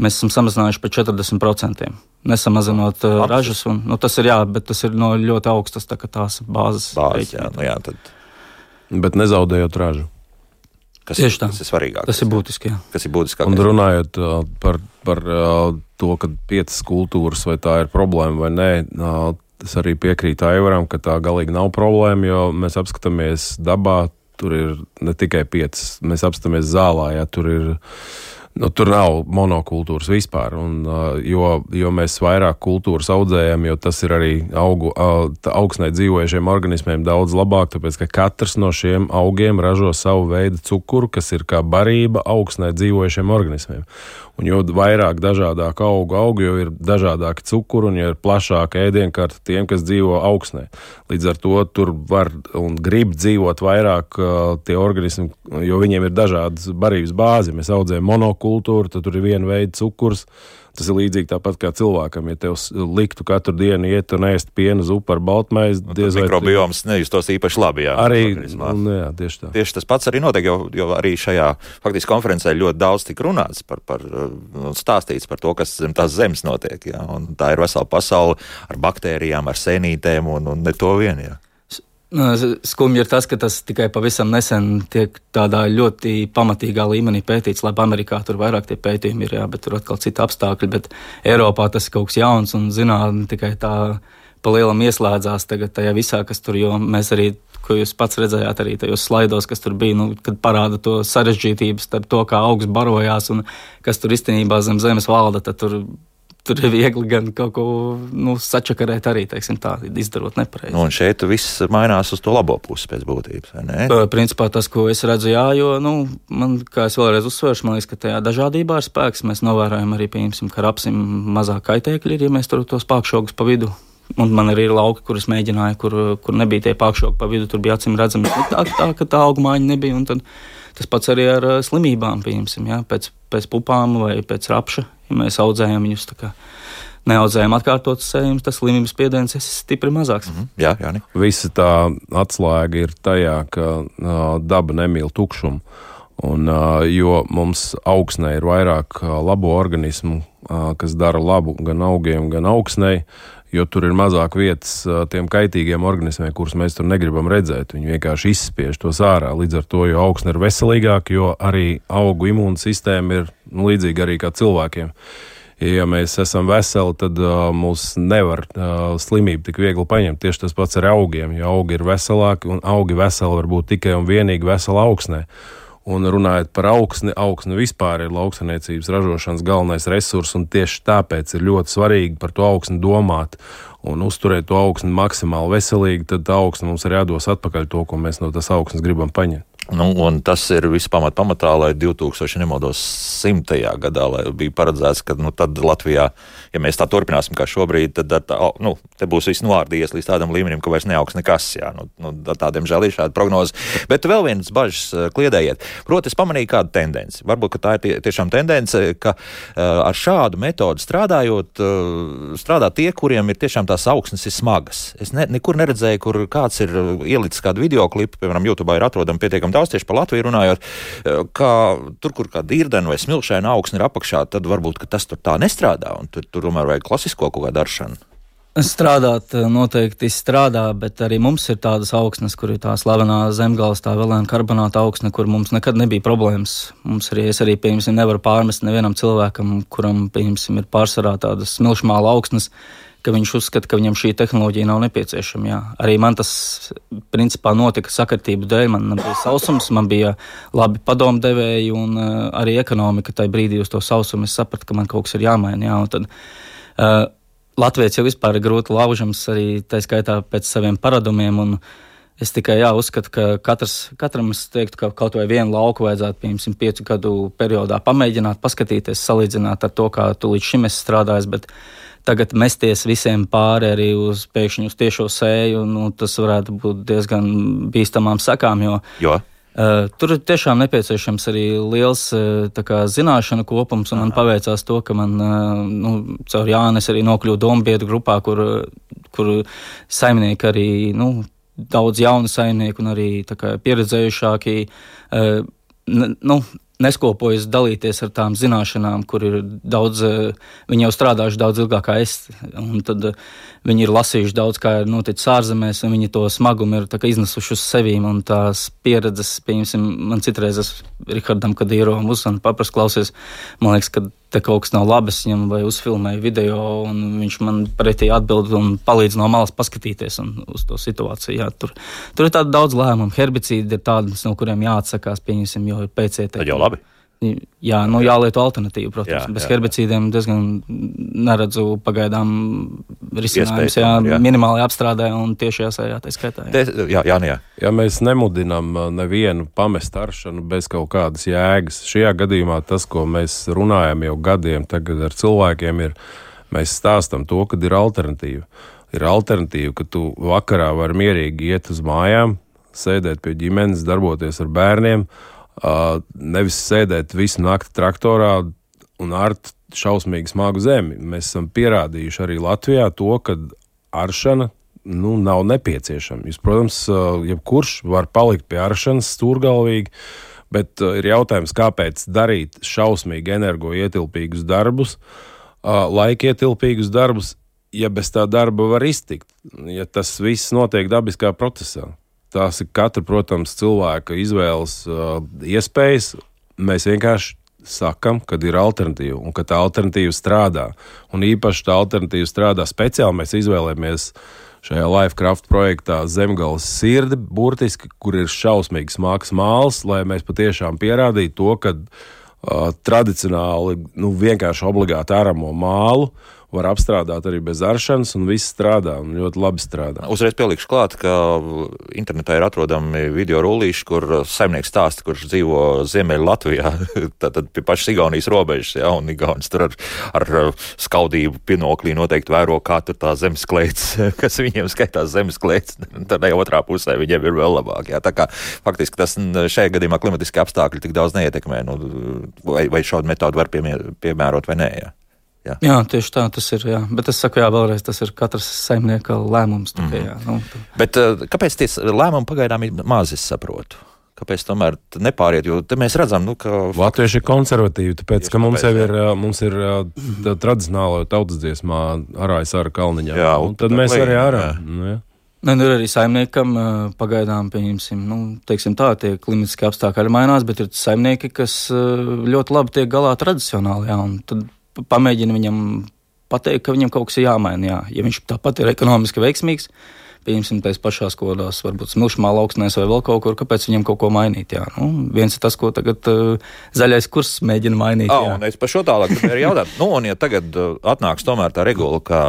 Mēs esam samazinājuši par 40%. Nesamazinot uh, ražas, un, nu, tas ir jā, bet tas ir no ļoti augstas tā, tās bāzes. Bāzes, jā, nu jā, tad Bet nezaudējot ražu. Kas, Tieši tā. Tas ir svarīgāk. Tas ir būtiski. Jā. Kas ir būtiskāk? Un runājot uh, par, par uh, to, ka piecas kultūras vai tā ir problēma vai nē, uh, es arī piekrītu Aivaram, ka tā galīgi nav problēma, jo mēs apskatāmies dabā, tur ir ne tikai piecas, mēs apskatāmies zālā, ja tur ir Nu, tur nav monokultūras vispār, un, jo, jo mēs vairāk kultūras audzējam, jo tas ir arī augu, augsnē dzīvojušiem organismiem daudz labāk, tāpēc ka katrs no šiem augiem ražo savu veidu cukuru, kas ir kā barība augsnē dzīvojušiem organismiem. Un jo vairāk dažādāku augu augu, jo ir dažādāki cukuri un jo ir plašāka ēdienkarte tiem, kas dzīvo augsnē. Līdz ar to tur var un grib dzīvot vairāk uh, tie organismi, jo viņiem ir dažādas barības bāzi. Mēs audzējam monokultūru, tad tur ir viena veida cukurs. Tas ir līdzīgi tāpat kā cilvēkam. Ja tev liktu katru dienu iet un ēst pienu zupu ar baltmaizi, nu, vai mikrobioms nejustos īpaši labi. Jā, arī un, jā, tieši, tā. tieši tas pats arī notiek, jo, jo arī šajā faktiski konferencē ļoti daudz tika runāts par, par un stāstīts par to, kas zem tās zemes notiek. Jā, tā ir vesela pasaule ar baktērijām, ar sēnītēm un, un ne to vien. Jā. Nu, skumji ir tas, ka tas tikai pavisam nesen tiek tādā ļoti pamatīgā līmenī pētīts. Labi, Amerikā tur vairāk tie pētījumi ir, jā, bet tur atkal citi apstākļi. Bet Eiropā tas ir kaut kas jauns un zinātnē tikai tā pa lielam ieslēdzās tagad tajā visā, kas tur, jo mēs arī, ko jūs pats redzējāt arī tajos slaidos, kas tur bija, nu, kad parāda to sarežģītību starp to, kā augsts barojās un kas tur īstenībā zem zemes valda, tad tur tur ir viegli gan kaut ko nu, sačakarēt, arī teiksim, tā, izdarot nepareizi. Nu, un šeit viss mainās uz to labo pusi pēc būtības. Principā tas, ko es redzu, jā, jo, nu, man, kā es vēlreiz uzsveršu, man liekas, ka tajā dažādībā ir spēks. Mēs novērojam arī, pieņemsim, ka rapsim mazāk kaitēkļi ir, ja mēs tur tos pākšogus pa vidu. Un man arī ir lauki, kurus mēģināju, kur, kur nebija tie pākšogi pa vidu, tur bija acīm redzami, tā, tā, ka tā augumāņa nebija. Tas pats arī ar slimībām, pieņemsim, jā, pēc, pēc pupām vai pēc rapša ja mēs audzējam viņus tā kā neaudzējam atkārtotas sējumus, tas slimības spiediens ir stipri mazāks. Mm -hmm. Jā, jā. Visa tā atslēga ir tajā, ka uh, daba nemīl tukšumu. Un, uh, jo mums augsnē ir vairāk uh, labo organismu, uh, kas dara labu gan augiem, gan augsnei, jo tur ir mazāk vietas tiem kaitīgiem organismiem, kurus mēs tur negribam redzēt. Viņi vienkārši izspiež tos ārā. Līdz ar to, jo augsne ir veselīgāka, jo arī augu imūnsistēma ir nu, līdzīga arī kā cilvēkiem. Ja mēs esam veseli, tad uh, mūs nevar uh, slimību tik viegli paņemt. Tieši tas pats ar augiem. Jo augi ir veselāki, un augi veseli var būt tikai un vienīgi vesela augsnē. Un runājot par augsni, augsne vispār ir lauksaimniecības ražošanas galvenais resurs, un tieši tāpēc ir ļoti svarīgi par to augsni domāt un uzturēt to augsni maksimāli veselīgi. Tad augsne mums arī dos atpakaļ to, ko mēs no tās augsnes gribam paņemt. Nu, tas ir viss pamat, pamatā, lai 2000. nemaldos 100. gadā bija paredzēts, ka nu, Latvijā, ja mēs tā turpināsim kā šobrīd, tad tā, nu, te būs viss novārdījies līdz tādam līmenim, ka vairs neaugs nekas. Jā, nu, nu, tādiem žēl ir šāda prognoze. Bet vēl viens bažas eh, kliedējiet. Proti, es pamanīju kādu tendenci. Varbūt tā ir tie, tiešām tendence, ka uh, ar šādu metodu strādājot, uh, strādā tie, kuriem ir tiešām tās augsnes ir smagas. Es ne, nekur neredzēju, kur kāds ir ielicis kādu video klipu, piemēram, YouTube ir atrodama pietiekami daudz tieši par Latviju runājot, ka tur, kur kā dīrdena vai smilšaina augsne ir apakšā, tad varbūt tas tur tā nestrādā, un tur, tur tomēr vajag klasisko kaut kādu daršanu. Strādāt eh, noteikti strādā, bet arī mums ir tādas augsnes, kur ir tā slavenā zemgāles, tā vēlēna karbonāta augsne, kur mums nekad nebija problēmas. Mums arī, es arī, piemēram, nevaru pārmest nevienam cilvēkam, kuram, piemēram, ir pārsvarā tādas smilšmāla augsnes, ka viņš uzskata, ka viņam šī tehnoloģija nav nepieciešama. Jā. Arī man tas principā notika sakritību dēļ. Man bija sausums, man bija labi padomdevēji un uh, arī ekonomika. Tajā brīdī uz to sausumu es sapratu, ka man kaut kas ir jāmaina. Jā, tad, uh, Latvijas jau vispār ir grūti laužams arī tā skaitā pēc saviem paradumiem. Es tikai jā, uzskatu, ka katrs, katram es teiktu, ka kaut vai vienu lauku vajadzētu, piemēram, piecu gadu periodā pamēģināt, paskatīties, salīdzināt ar to, kā tu līdz šim esi strādājis. Bet, uh, tagad mesties visiem pāri arī uz pēkšņu uz tiešo sēju, nu, tas varētu būt diezgan bīstamām sakām. Jo, jo? Uh, tur ir tiešām nepieciešams arī liels uh, kā, zināšanu kopums, un Aha. man paveicās to, ka man uh, nu, caur Jānis arī nokļuva dombietu grupā, kur, kur saimnieki arī, nu, daudz jaunu saimnieku un arī kā, pieredzējušāki, uh, nu, neskopojas dalīties ar tām zināšanām, kur ir daudz, eh, viņi jau strādājuši daudz ilgāk kā es. Tad eh, viņi ir lasījuši daudz, kā ir noticis ārzemēs, un viņi to smagumu ir iznesuši uz sevīm. Tās pieredzes, pieņemsim, man citreiz es Rihardam Kadīrovam uzsvanu paprast klausies, man liekas, ka te kaut kas nav labi, es viņam vai uzfilmēju video, un viņš man pretī atbild un palīdz no malas paskatīties uz to situāciju. Jā, tur, tur ir daudz lēmumu. Herbicīdi ir tādi, no kuriem jāatsakās, pieņemsim, jo ir PCT. Tad jau labi. Jā, nu, jālieto alternatīva, protams. Jā, Bez jā, herbicīdiem diezgan neredzu pagaidām risinājumus. Jā, jā. minimāli apstrādē un tieši jāsējā tā skaitā. Jā, Te, jā, jā, jā. ja mēs nemudinām uh, nevienu pamest aršanu bez kaut kādas jēgas, šajā gadījumā tas, ko mēs runājam jau gadiem tagad ar cilvēkiem, ir, mēs stāstam to, ka ir alternatīva. Ir alternatīva, ka tu vakarā vari mierīgi iet uz mājām, sēdēt pie ģimenes, darboties ar bērniem, nevis sēdēt visu nakti traktorā un art šausmīgi smagu zemi. Mēs esam pierādījuši arī Latvijā to, ka aršana nu, nav nepieciešama. Jūs, protams, jebkurš var palikt pie aršanas stūrgalvīgi, bet ir jautājums, kāpēc darīt šausmīgi energoietilpīgus darbus, laikietilpīgus darbus, ja bez tā darba var iztikt, ja tas viss notiek dabiskā procesā. Tās ir katra, protams, cilvēka izvēles uh, iespējas. Mēs vienkārši sakam, ka ir alternatīva un ka tā alternatīva strādā. Un īpaši tā alternatīva strādā speciāli. Mēs izvēlējāmies šajā Lifecraft projektā zemgāles sirdi, burtiski, kur ir šausmīgs mākslas māls, lai mēs patiešām pierādītu to, ka uh, tradicionāli nu, vienkārši obligāti āramo mālu var apstrādāt arī bez aršanas, un viss strādā, un ļoti labi strādā. Uzreiz pielikšu klāt, ka internetā ir atrodami video rullīši, kur saimnieks stāsta, kurš dzīvo Ziemeļ Latvijā, tātad pie pašas Igaunijas robežas, ja, un Igaunis tur ar, ar skaudību pinoklī noteikti vēro, kā tur tā zemes klēts, kas viņiem skaitās zemes klēts, tad otrā pusē viņiem ir vēl labāk. Ja. Tā kā faktiski tas šajā gadījumā klimatiskie apstākļi tik daudz neietekmē, nu, vai, vai šādu metodu var piemērot vai nē. Ja. Jā. jā, tieši tā tas ir. Jā. Bet es saku, jā, vēlreiz tas ir katrs saimnieka lēmums. Tikai, mm. jā, nu, tā. Bet kāpēc tie lēmumi pagaidām ir mazi, es saprotu? Kāpēc tomēr nepāriet? Jo mēs redzam, nu, ka. Latvieši ir konservatīvi, tāpēc, ka mums tāpēc, ir, mums ir tradicionāla tautas dziesmā arājas ar kalniņā. Jā, un tad mēs arī arā. Nu, jā. Nē, nu ir arī saimniekam, pagaidām, pieņemsim, nu, teiksim tā, tie klimatiski apstākļi mainās, bet ir saimnieki, kas ļoti labi tiek galā tradicionāli, jā, un tad pamēģina viņam pateikt, ka viņam kaut kas ir jāmaina, jā. Ja viņš tāpat ir ekonomiski veiksmīgs, pieņemsim, tais pašās kodās, varbūt smilšamā lauksnēs vai vēl kaut kur, kāpēc viņam kaut ko mainīt, jā. Nu, viens ir tas, ko tagad uh, zaļais kurs mēģina mainīt, jā. Oh, un es par šo tālāk arī jautātu, nu, un ja tagad uh, atnāks tomēr tā regula, ka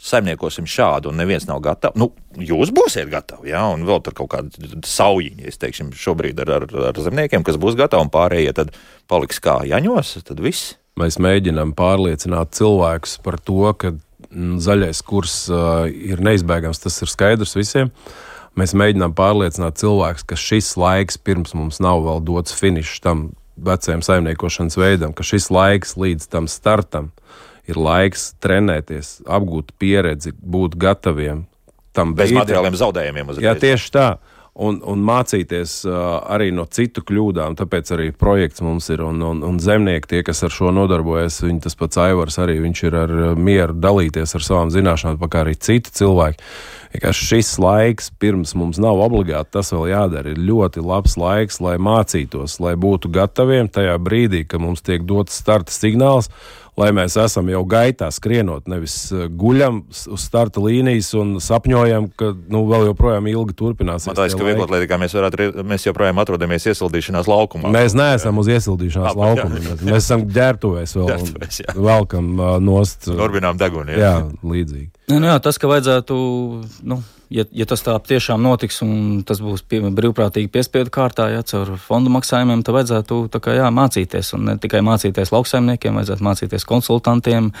saimniekosim šādu, un neviens nav gatavs. Nu, jūs būsiet gatavi, jā, un vēl tur kaut kāda saujiņa, es teikšu, šobrīd ar, ar, ar zemniekiem, kas būs gatavi, un pārējie tad paliks kā jaņos, tad viss. Mēs mēģinām pārliecināt cilvēkus par to, ka mm, zaļais kurs uh, ir neizbēgams, tas ir skaidrs visiem. Mēs mēģinām pārliecināt cilvēkus, ka šis laiks pirms mums nav vēl dots finišs tam vecajam saimniekošanas veidam, ka šis laiks līdz tam startam ir laiks trenēties, apgūt pieredzi, būt gataviem tam bez brīdim. materiāliem zaudējumiem. Uzreiz. Jā, tieši tā. Un, un mācīties uh, arī no citu kļūdām. Tāpēc arī projekts mums ir. Un, un, un zemnieki, tie, kas ar šo nodarbojas, viņi tas pats Aivars arī ir ar mieru dalīties ar savām zināšanām, kā arī citi cilvēki. Vienkārši šis laiks, pirms mums nav obligāti tas vēl jādara, ir ļoti labs laiks, lai mācītos, lai būtu gataviem tajā brīdī, kad mums tiek dots starta signāls lai mēs esam jau gaitā skrienot, nevis eh, guļam uz starta līnijas un sapņojam, ka nu, vēl joprojām ilgi turpināsies. Man liekas, ka vieglatlētīgā mēs, varētu, mēs joprojām atrodamies iesildīšanās laukumā. Mēs neesam uz iesildīšanās laukumā. Mēs, mēs esam ģērbtuvēs vēl. Ģērbtuvēs, velkam uh, nost. Turbinām deguni. Jā, jā līdzīgi. Nu, jā, tas, ka vajadzētu. Nu ja, ja tas tā tiešām notiks un tas būs pie, brīvprātīgi piespiedu kārtā, ja caur fondu maksājumiem, tad vajadzētu kā, jā, mācīties. Un ne tikai mācīties lauksaimniekiem, vajadzētu mācīties konsultantiem,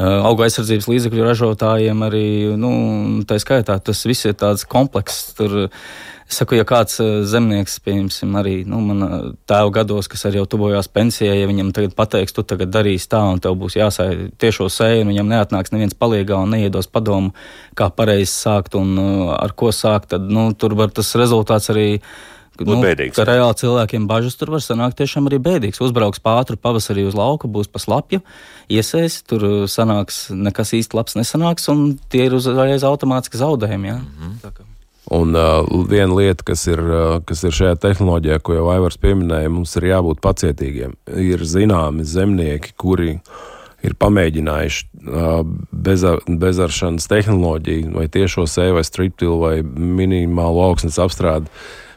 auga aizsardzības līdzekļu ražotājiem arī. Nu, tā skaitā tas viss ir tāds komplekss. Tur, saku, ja kāds zemnieks, piemēram, arī nu, manā tēva gados, kas arī jau tuvojās pensijai, ja viņam tagad pateiks, tu tagad darīsi tā, un tev būs jāsāj tiešo sēju, un viņam neatnāks neviens palīgā un neiedos padomu, kā pareizi sākt un ar ko sākt, tad nu, tur var tas rezultāts arī nu, bēdīgs. Ka reāli cilvēkiem bažas tur var sanākt tiešām arī bēdīgs. Uzbrauks pātri pavasarī uz lauka, būs pa slapju, iesēs, tur sanāks nekas īsti labs nesanāks, un tie ir uzreiz automātiski zaudējumi. Ja? Mm -hmm. Un uh, viena lieta, kas ir, uh, kas ir šajā tehnoloģijā, ko jau Aivars pieminēja, mums ir jābūt pacietīgiem. Ir zināmi zemnieki, kuri ir pamēģinājuši uh, bezar, bezaršanas tehnoloģiju, vai tiešo sēju, vai striptilu, vai minimālu augsnes apstrādi.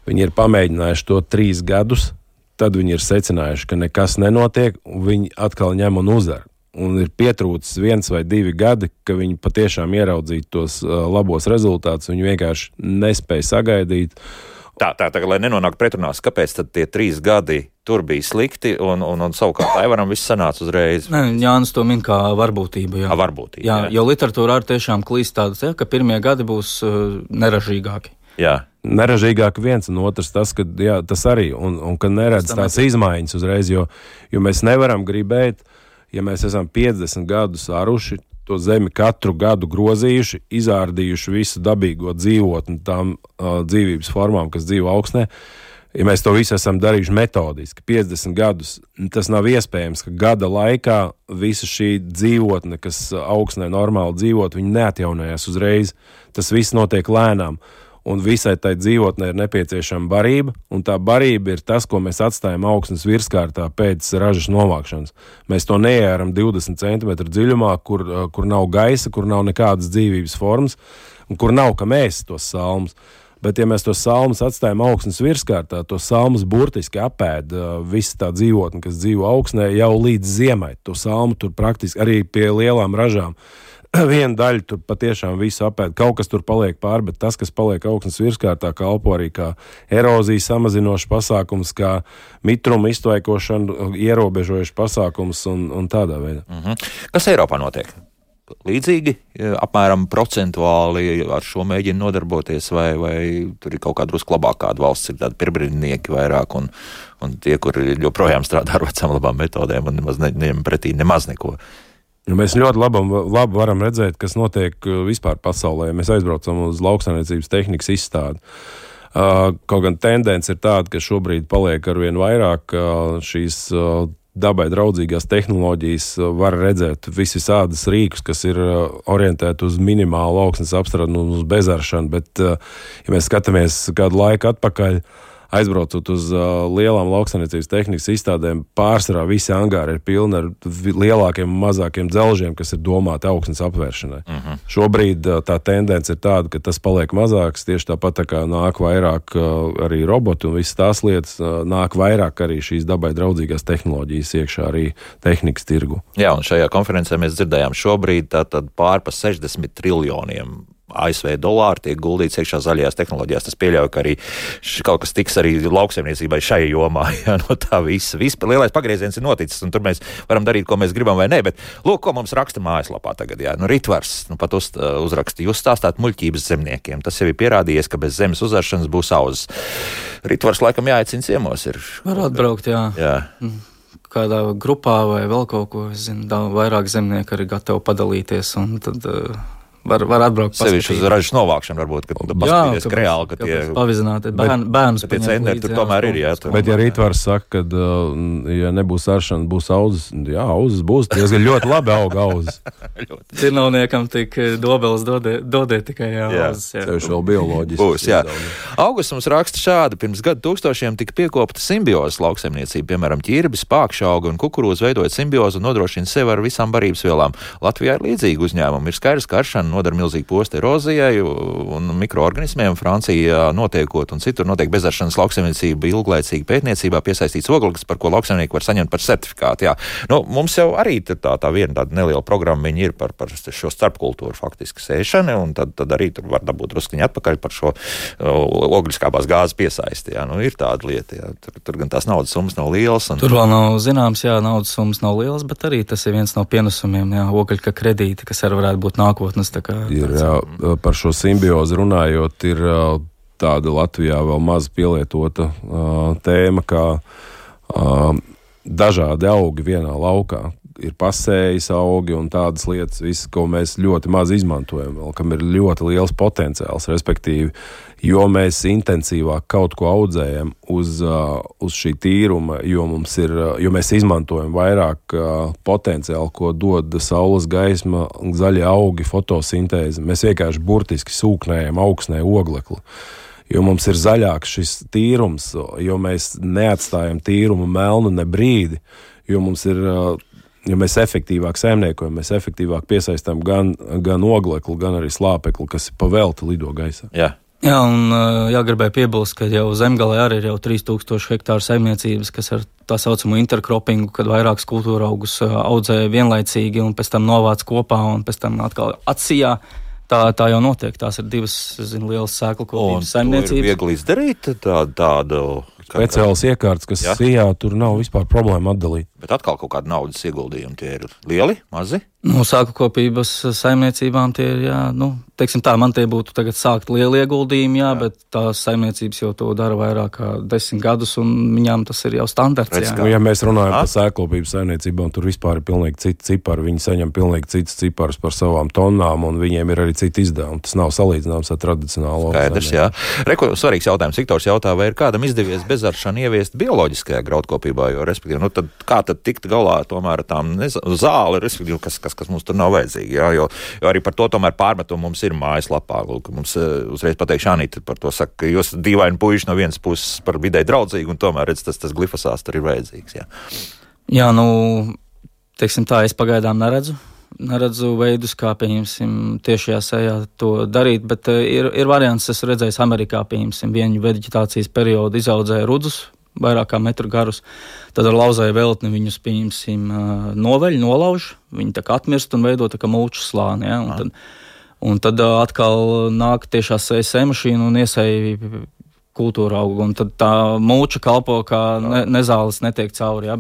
Viņi ir pamēģinājuši to trīs gadus, tad viņi ir secinājuši, ka nekas nenotiek, un viņi atkal ņem un uzvar un ir pietrūcis viens vai divi gadi, ka viņi patiešām ieraudzītu tos labos rezultātus. Viņi vienkārši nespēja sagaidīt. Tā, tā, tā, lai nenonāktu pretrunās, kāpēc tad tie trīs gadi tur bija slikti, un, un, un savukārt Aivaram viss sanāca uzreiz. Nē, Jānis to min kā varbūtību. Jā, A, varbūtību, jā, jā. jo literatūrā ar tiešām klīst tādas, ja, ka pirmie gadi būs uh, neražīgāki. Jā. Neražīgāk viens, un otrs tas, ka jā, tas arī, un, un ka neredz tās izmaiņas uzreiz, jo, jo mēs nevaram gribēt, uh, ja mēs esam 50 gadus aruši, to zemi katru gadu grozījuši, izārdījuši visu dabīgo dzīvotni, tām uh, dzīvības formām, kas dzīvo augstnē. Ja mēs to visu esam darījuši metodiski, 50 gadus, tas nav iespējams, ka gada laikā visa šī dzīvotne, kas augstnē normāli dzīvot, viņi neatjaunojās uzreiz. Tas viss notiek lēnām. Uh, un visai tai dzīvotnē ir nepieciešama barība, un tā barība ir tas, ko mēs atstājam augstnes virskārtā pēc ražas novākšanas. Mēs to neieram 20 cm dziļumā, kur, eh, kur nav gaisa, kur nav nekādas dzīvības formas, un kur nav kam ēst tos salmus. Bet, ja mēs tos salmus atstājam augstnes virskārtā, to salmus burtiski apēd uh, visa tā dzīvotne, kas dzīvo augstnē, jau līdz ziemai. To salmu tur praktiski arī pie lielām ražām viena daļa tur patiešām visu apēd. Kaut kas tur paliek pāri, bet tas, kas paliek augstnes virskārtā, kalpo arī kā erozijas samazinošs pasākums, kā mitruma iztvaikošana, ierobežojušs pasākums un, un tādā veidā. Mm -hmm. Kas Eiropā notiek? Līdzīgi, apmēram procentuāli ar šo mēģina nodarboties, vai, vai tur ir kaut kāda drusku labākā kāda valsts, ir tādi pirmbrīdnieki vairāk, un, un tie, kuri joprojām strādā ar vecām labām metodēm un nemaz neņem pretī nemaz neko. Ja mēs ļoti labam, labi varam redzēt, kas notiek uh, vispār pasaulē. Mēs aizbraucam uz lauksaimniecības tehnikas izstādi. Uh, kaut gan tendence ir tāda, ka šobrīd paliek ar vien vairāk uh, šīs dabai draudzīgās tehnoloģijas, var redzēt visādas rīkus, kas ir orientēti uz minimālu augsnes apstrādi un uz bezaršanu. Bet, ja mēs skatāmies kādu laiku atpakaļ, aizbraucot uz uh, lielām lauksaimniecības tehnikas izstādēm, pārsvarā visi angāri ir pilni ar lielākiem un mazākiem dzelžiem, kas ir domāti augstnes apvēršanai. Uh mhm. -huh. Šobrīd uh, tā tendence ir tāda, ka tas paliek mazāks. Tieši tāpat tā kā nāk vairāk uh, arī roboti un visas tās lietas, uh, nāk vairāk arī šīs dabai draudzīgās tehnoloģijas iekšā arī tehnikas tirgu. Jā, un šajā konferencē mēs dzirdējām šobrīd pār pa 60 triljoniem ASV dolāri tiek guldīts iekšā zaļajās tehnoloģijās. Tas pieļauj, ka arī kaut kas tiks arī lauksaimniecībai šai jomā. Jā, no tā visa. Viss lielais pagrieziens ir noticis, un tur mēs varam darīt, ko mēs gribam vai nē. Bet lūk, ko mums raksta mājaslapā tagad. Jā. Nu, Ritvars nu, pat uz, uh, uzraksta, jūs stāstāt muļķības zemniekiem. Tas jau ir pierādījies, ka bez zemes uzaršanas būs auzas. Ritvars laikam jāaicina ciemos. Ir. Var atbraukt, jā. jā. Mm kādā grupā vai vēl kaut ko. Es zinu, vairāk zemnieku arī gatavi padalīties. Tad uh, var, var atbraukt. Sevišķi uz ražas novākšanu, varbūt, kad paskatīties reāli, ka tie pavizināti bērn, bērnus. Tie centri tur tomēr ir, jā. Bet, ja rītvars saka, ka, uh, ja nebūs aršana, būs auzas, jā, auzas būs, diezgan ļoti labi aug auzas. Cirnauniekam tik eh, dobeles dodē, dodē tikai auzas. Jā. Tev vēl bioloģiski. Būs, jā. Augusts mums raksta šādi, pirms gadu tūkstošiem tika piekopta simbiozes lauksaimniecība, piemēram, ķirbis, pākšauga un kukurūza veidojot simbiozu un nodrošina sevi ar visām barības vielām. Latvijā ir līdzīgi uzņēmumi. Ir skaidrs, ka aršana nodara milzīgu postu erozijai un mikroorganismiem. Francijā notiekot un citur notiek bezaršanas lauksaimniecība ilglaicīgi pētniecībā piesaistīts ogleklis, par ko lauksaimnieki var saņemt par certifikātu. Jā. Nu, mums jau arī tā, tā viena tāda neliela programma ir par, par šo starpkultūru faktiski sēšanu, un tad, tad arī tur var dabūt druskuņi atpakaļ par šo ogliskābās gāzes piesaisti. Jā. Nu, ir tāda lieta, jā. Tur, tur gan tās naudas summas nav lielas. Un... Tur vēl nav zināms, jā, naudas summas nav lielas, bet arī tas ir viens no pienesumiem, jā, ogļu kredīti, kas arī varētu būt nākotnes Ir, jā, par šo simbiozi runājot, ir tāda Latvijā vēl maz pielietota uh, tēma, kā uh, dažādi augi vienā laukā. Ir pasējas augi un tādas lietas, visas, ko mēs ļoti maz izmantojam, vēl, kam ir ļoti liels potenciāls. Respektīvi, jo mēs intensīvāk kaut ko audzējam uz, uh, uz šī tīruma, jo, ir, uh, jo mēs izmantojam vairāk uh, potenciālu, ko dod saules gaisma, zaļie augi, fotosintēze. Mēs vienkārši burtiski sūknējam augsnē oglekli. Jo mums ir zaļāks šis tīrums, jo mēs neatstājam tīrumu melnu ne brīdi, jo mums ir ja mēs efektīvāk saimniekojam, mēs efektīvāk piesaistām gan, gan oglekli, gan arī slāpekli, kas pa velti lido gaisā. Jā. Jā, un jāgribēja piebilst, ka jau zemgalē arī ir jau 3000 hektāru saimniecības, kas ar tā saucamo interkropingu, kad vairākas kultūra augus audzē vienlaicīgi un pēc tam novāc kopā un pēc tam atkal atsijā. Tā, tā jau notiek. Tās ir divas zinu, lielas sēklu kopības saimniecības. Ir viegli izdarīt tādu. tādu Speciāls iekārts, kas jā, tur nav vispār problēma atdalīt. Bet atkal kaut kāda naudas ieguldījuma tie ir lieli, mazi. Nu, sāku kopības saimniecībām tie ir, jā, nu, teiksim tā, man tie būtu tagad sākt lieli ieguldījumi, jā, jā. bet tās saimniecības jau to dara vairāk kā desmit gadus, un viņām tas ir jau standarts. Redz, nu, ja mēs runājam A? par sēklopības saimniecībām, tur vispār ir pilnīgi citi cipari. Viņi saņem pilnīgi citus ciparus par savām tonnām, un viņiem ir arī citi izdevumi. Tas nav salīdzināms ar tradicionālo. Skaidrs, jā. Reku, svarīgs jautājums. Viktors jautā, vai ir kādam izdevies bezaršanu ieviest bioloģiskajā graudkopībā, jo, respektīvi, nu, tad kā tad tikt galā tomēr ar tām zāli, respektīvi, kas, kas kas, kas mums tur nav vajadzīgi. Jā, jo, jo arī par to tomēr pārmetumu mums ir mājaslapā. Lūk, mums eh, uzreiz pateikšu, Anita par to saka, ka jūs dīvaini puiši no vienas puses par vidē draudzīgi, un tomēr redz, tas, tas glifosāts tur ir vajadzīgs. Jā, jā nu, teiksim tā, es pagaidām neredzu neredzu veidus, kā pieņemsim, tiešajā sejā to darīt, bet uh, ir, ir variants, es redzēju, Amerikā, pieņemsim, vienu veģetācijas periodu izaudzēja rudus, vairāk kā metru garus. Tad ar lauzēju veltni viņus, pieņemsim, noveļ, nolauž, viņi tā kā atmirst un veido tā kā mulču slāni. Ja? Un tad, un tad atkal nāk tiešā sēja mašīna un iesēja kultūra auga, tad tā mūča kalpo kā ne, nezāles netiek cauri. Ja?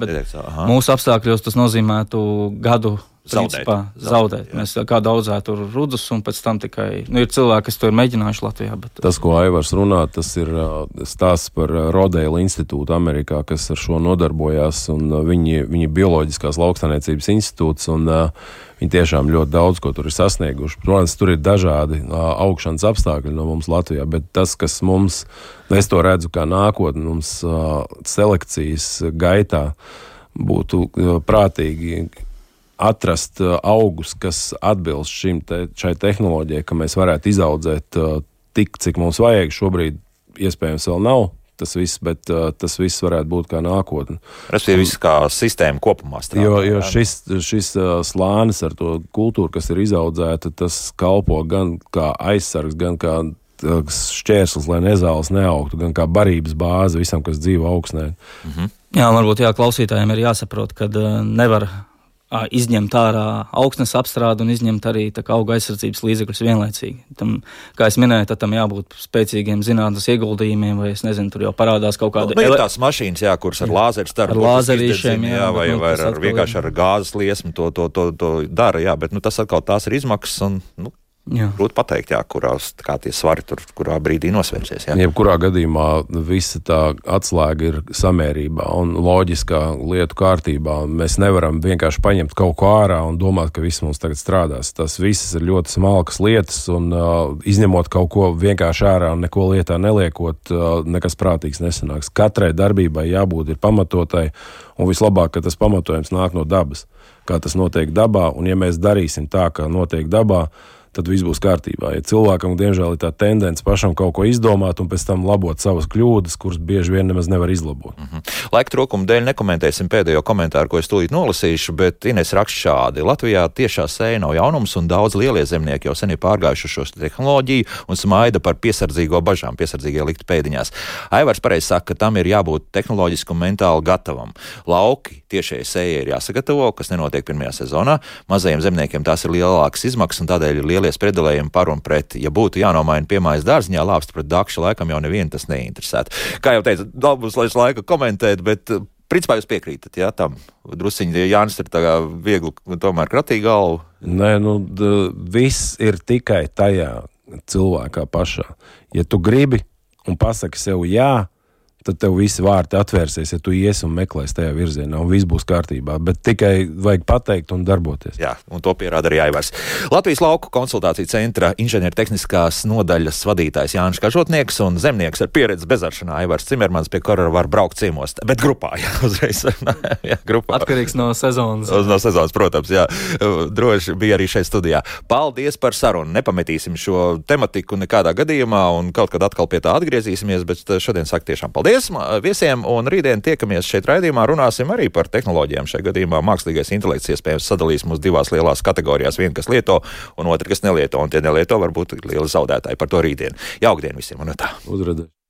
Mūsu apstākļos tas nozīmētu gadu Zaudēt. Principā, zaudēt. Jā. Mēs kā daudzētu tur rudus, un pēc tam tikai nu, ir cilvēki, kas to ir mēģinājuši Latvijā. Bet, Tas, ko Aivars runā, tas ir ā, stāsts par ā, Rodēla institūtu Amerikā, kas ar šo nodarbojās. un, ā, Viņi, viņi ir bioloģiskās lauksaimniecības institūts, un ā, viņi tiešām ļoti daudz ko tur ir sasnieguši. Protams, tur ir dažādi augšanas apstākļi no mums Latvijā, bet tas, kas mums, nu, es to redzu kā nākotni, mums selekcijas gaitā būtu prātīgi atrast uh, augus, kas atbilst šim te, šai tehnoloģijai, ka mēs varētu izaudzēt uh, tik, cik mums vajag. Šobrīd iespējams vēl nav tas viss, bet uh, tas viss varētu būt kā nākotne. Respektīvi, viss kā sistēma kopumā strādā. Jo, jo šis, šis uh, slānis ar to kultūru, kas ir izaudzēta, tas kalpo gan kā aizsargs, gan kā uh, šķērslis, lai nezāles neaugtu, gan kā barības bāze visam, kas dzīvo augsnē. jā, varbūt jā, klausītājiem ir jāsaprot, ka uh, nevar izņemt ārā augsnes apstrādi un izņemt arī kā auga aizsardzības līdzekļus vienlaicīgi. Tam, kā es minēju, tam jābūt spēcīgiem zinātnes ieguldījumiem, vai es nezinu, tur jau parādās kaut kāda Nu, ir ele- tās mašīnas, jā, kuras ar lāzeru starp Ar lāzerīšiem, jā, jā, vai, nu, vai ar vienkārši ar gāzes liesmu to, to, to, to dara, jā, bet nu, tas atkal tās ir izmaksas un nu. Grūti pateikt, jā, kurās kā tie svari tur, kurā brīdī nosvērsies. Jā. Jebkurā gadījumā visa tā atslēga ir samērībā un loģiskā lietu kārtībā. Mēs nevaram vienkārši paņemt kaut ko ārā un domāt, ka viss mums tagad strādās. Tas viss ir ļoti smalkas lietas, un uh, izņemot kaut ko vienkārši ārā un neko lietā neliekot, uh, nekas prātīgs nesanāks. Katrai darbībai jābūt ir pamatotai, un vislabāk, ka tas pamatojums nāk no dabas, kā tas notiek dabā, un ja mēs darīsim tā, kā notiek dabā, tad viss būs kārtībā. Ja cilvēkam, diemžēl, ir tā tendence pašam kaut ko izdomāt un pēc tam labot savas kļūdas, kuras bieži vien nemaz nevar izlabot. Mm -hmm. Laika trūkuma dēļ nekomentēsim pēdējo komentāru, ko es tūlīt nolasīšu, bet Ines raksta šādi. Latvijā tiešā sēja nav jaunums, un daudz lielie zemnieki jau sen ir pārgājuši šo tehnoloģiju un smaida par piesardzīgo bažām, piesardzīgie likt pēdiņās. Aivars pareizi saka, ka tam ir jābūt tehnoloģiski un mentāli gatavam. Lauki tiešai sējai ir jāsagatavo, kas nenotiek pirmajā sezonā. Mazajiem zemniekiem tās ir lielākas izmaksas, un tādēļ ir lielie spredelējumi par un pret. Ja būtu jānomaina piemājas dārziņā, lāpst pret dakšu, laikam jau nevienu tas neinteresētu. Kā jau teicu, nav mums laiks laika komentēt, bet eh, principā jūs piekrītat, jā, tam drusciņi Jānis ir tā kā viegli, tomēr kratīgi galvu. Nē, nu, viss ir tikai tajā cilvēkā pašā. Ja tu gribi un pasaki sev jā, tad tev visi vārti atvērsies, ja tu iesi un meklēsi tajā virzienā, un viss būs kārtībā. Bet tikai vajag pateikt un darboties. Jā, un to pierāda arī Aivars. Latvijas lauku konsultāciju centra inženiertehniskās nodaļas vadītājs Jānis Kažotnieks un zemnieks ar pieredzi bezaršanā Aivars Cimermans, pie kura var braukt ciemos, bet grupā, jā, uzreiz. jā, grupā. Atkarīgs no sezonas. No sezonas, protams, jā. Droši bija arī šeit studijā. Paldies par sarunu. Nepametīsim šo tematiku nekādā gadījumā, un kaut kad atkal pie tā atgriezīsimies. Bet šodien saku tiešām paldies ma- viesiem, un rītdien tiekamies šeit raidījumā. Runāsim arī par tehnoloģijām. Šajā gadījumā mākslīgais intelekts iespējams sadalīs mūs divās lielās kategorijās. Viena, kas lieto, un otra, kas nelieto. Un tie nelieto varbūt ir lieli zaudētāji par to rītdienu. Jaukdien visiem! Un tā. Uzredzēt.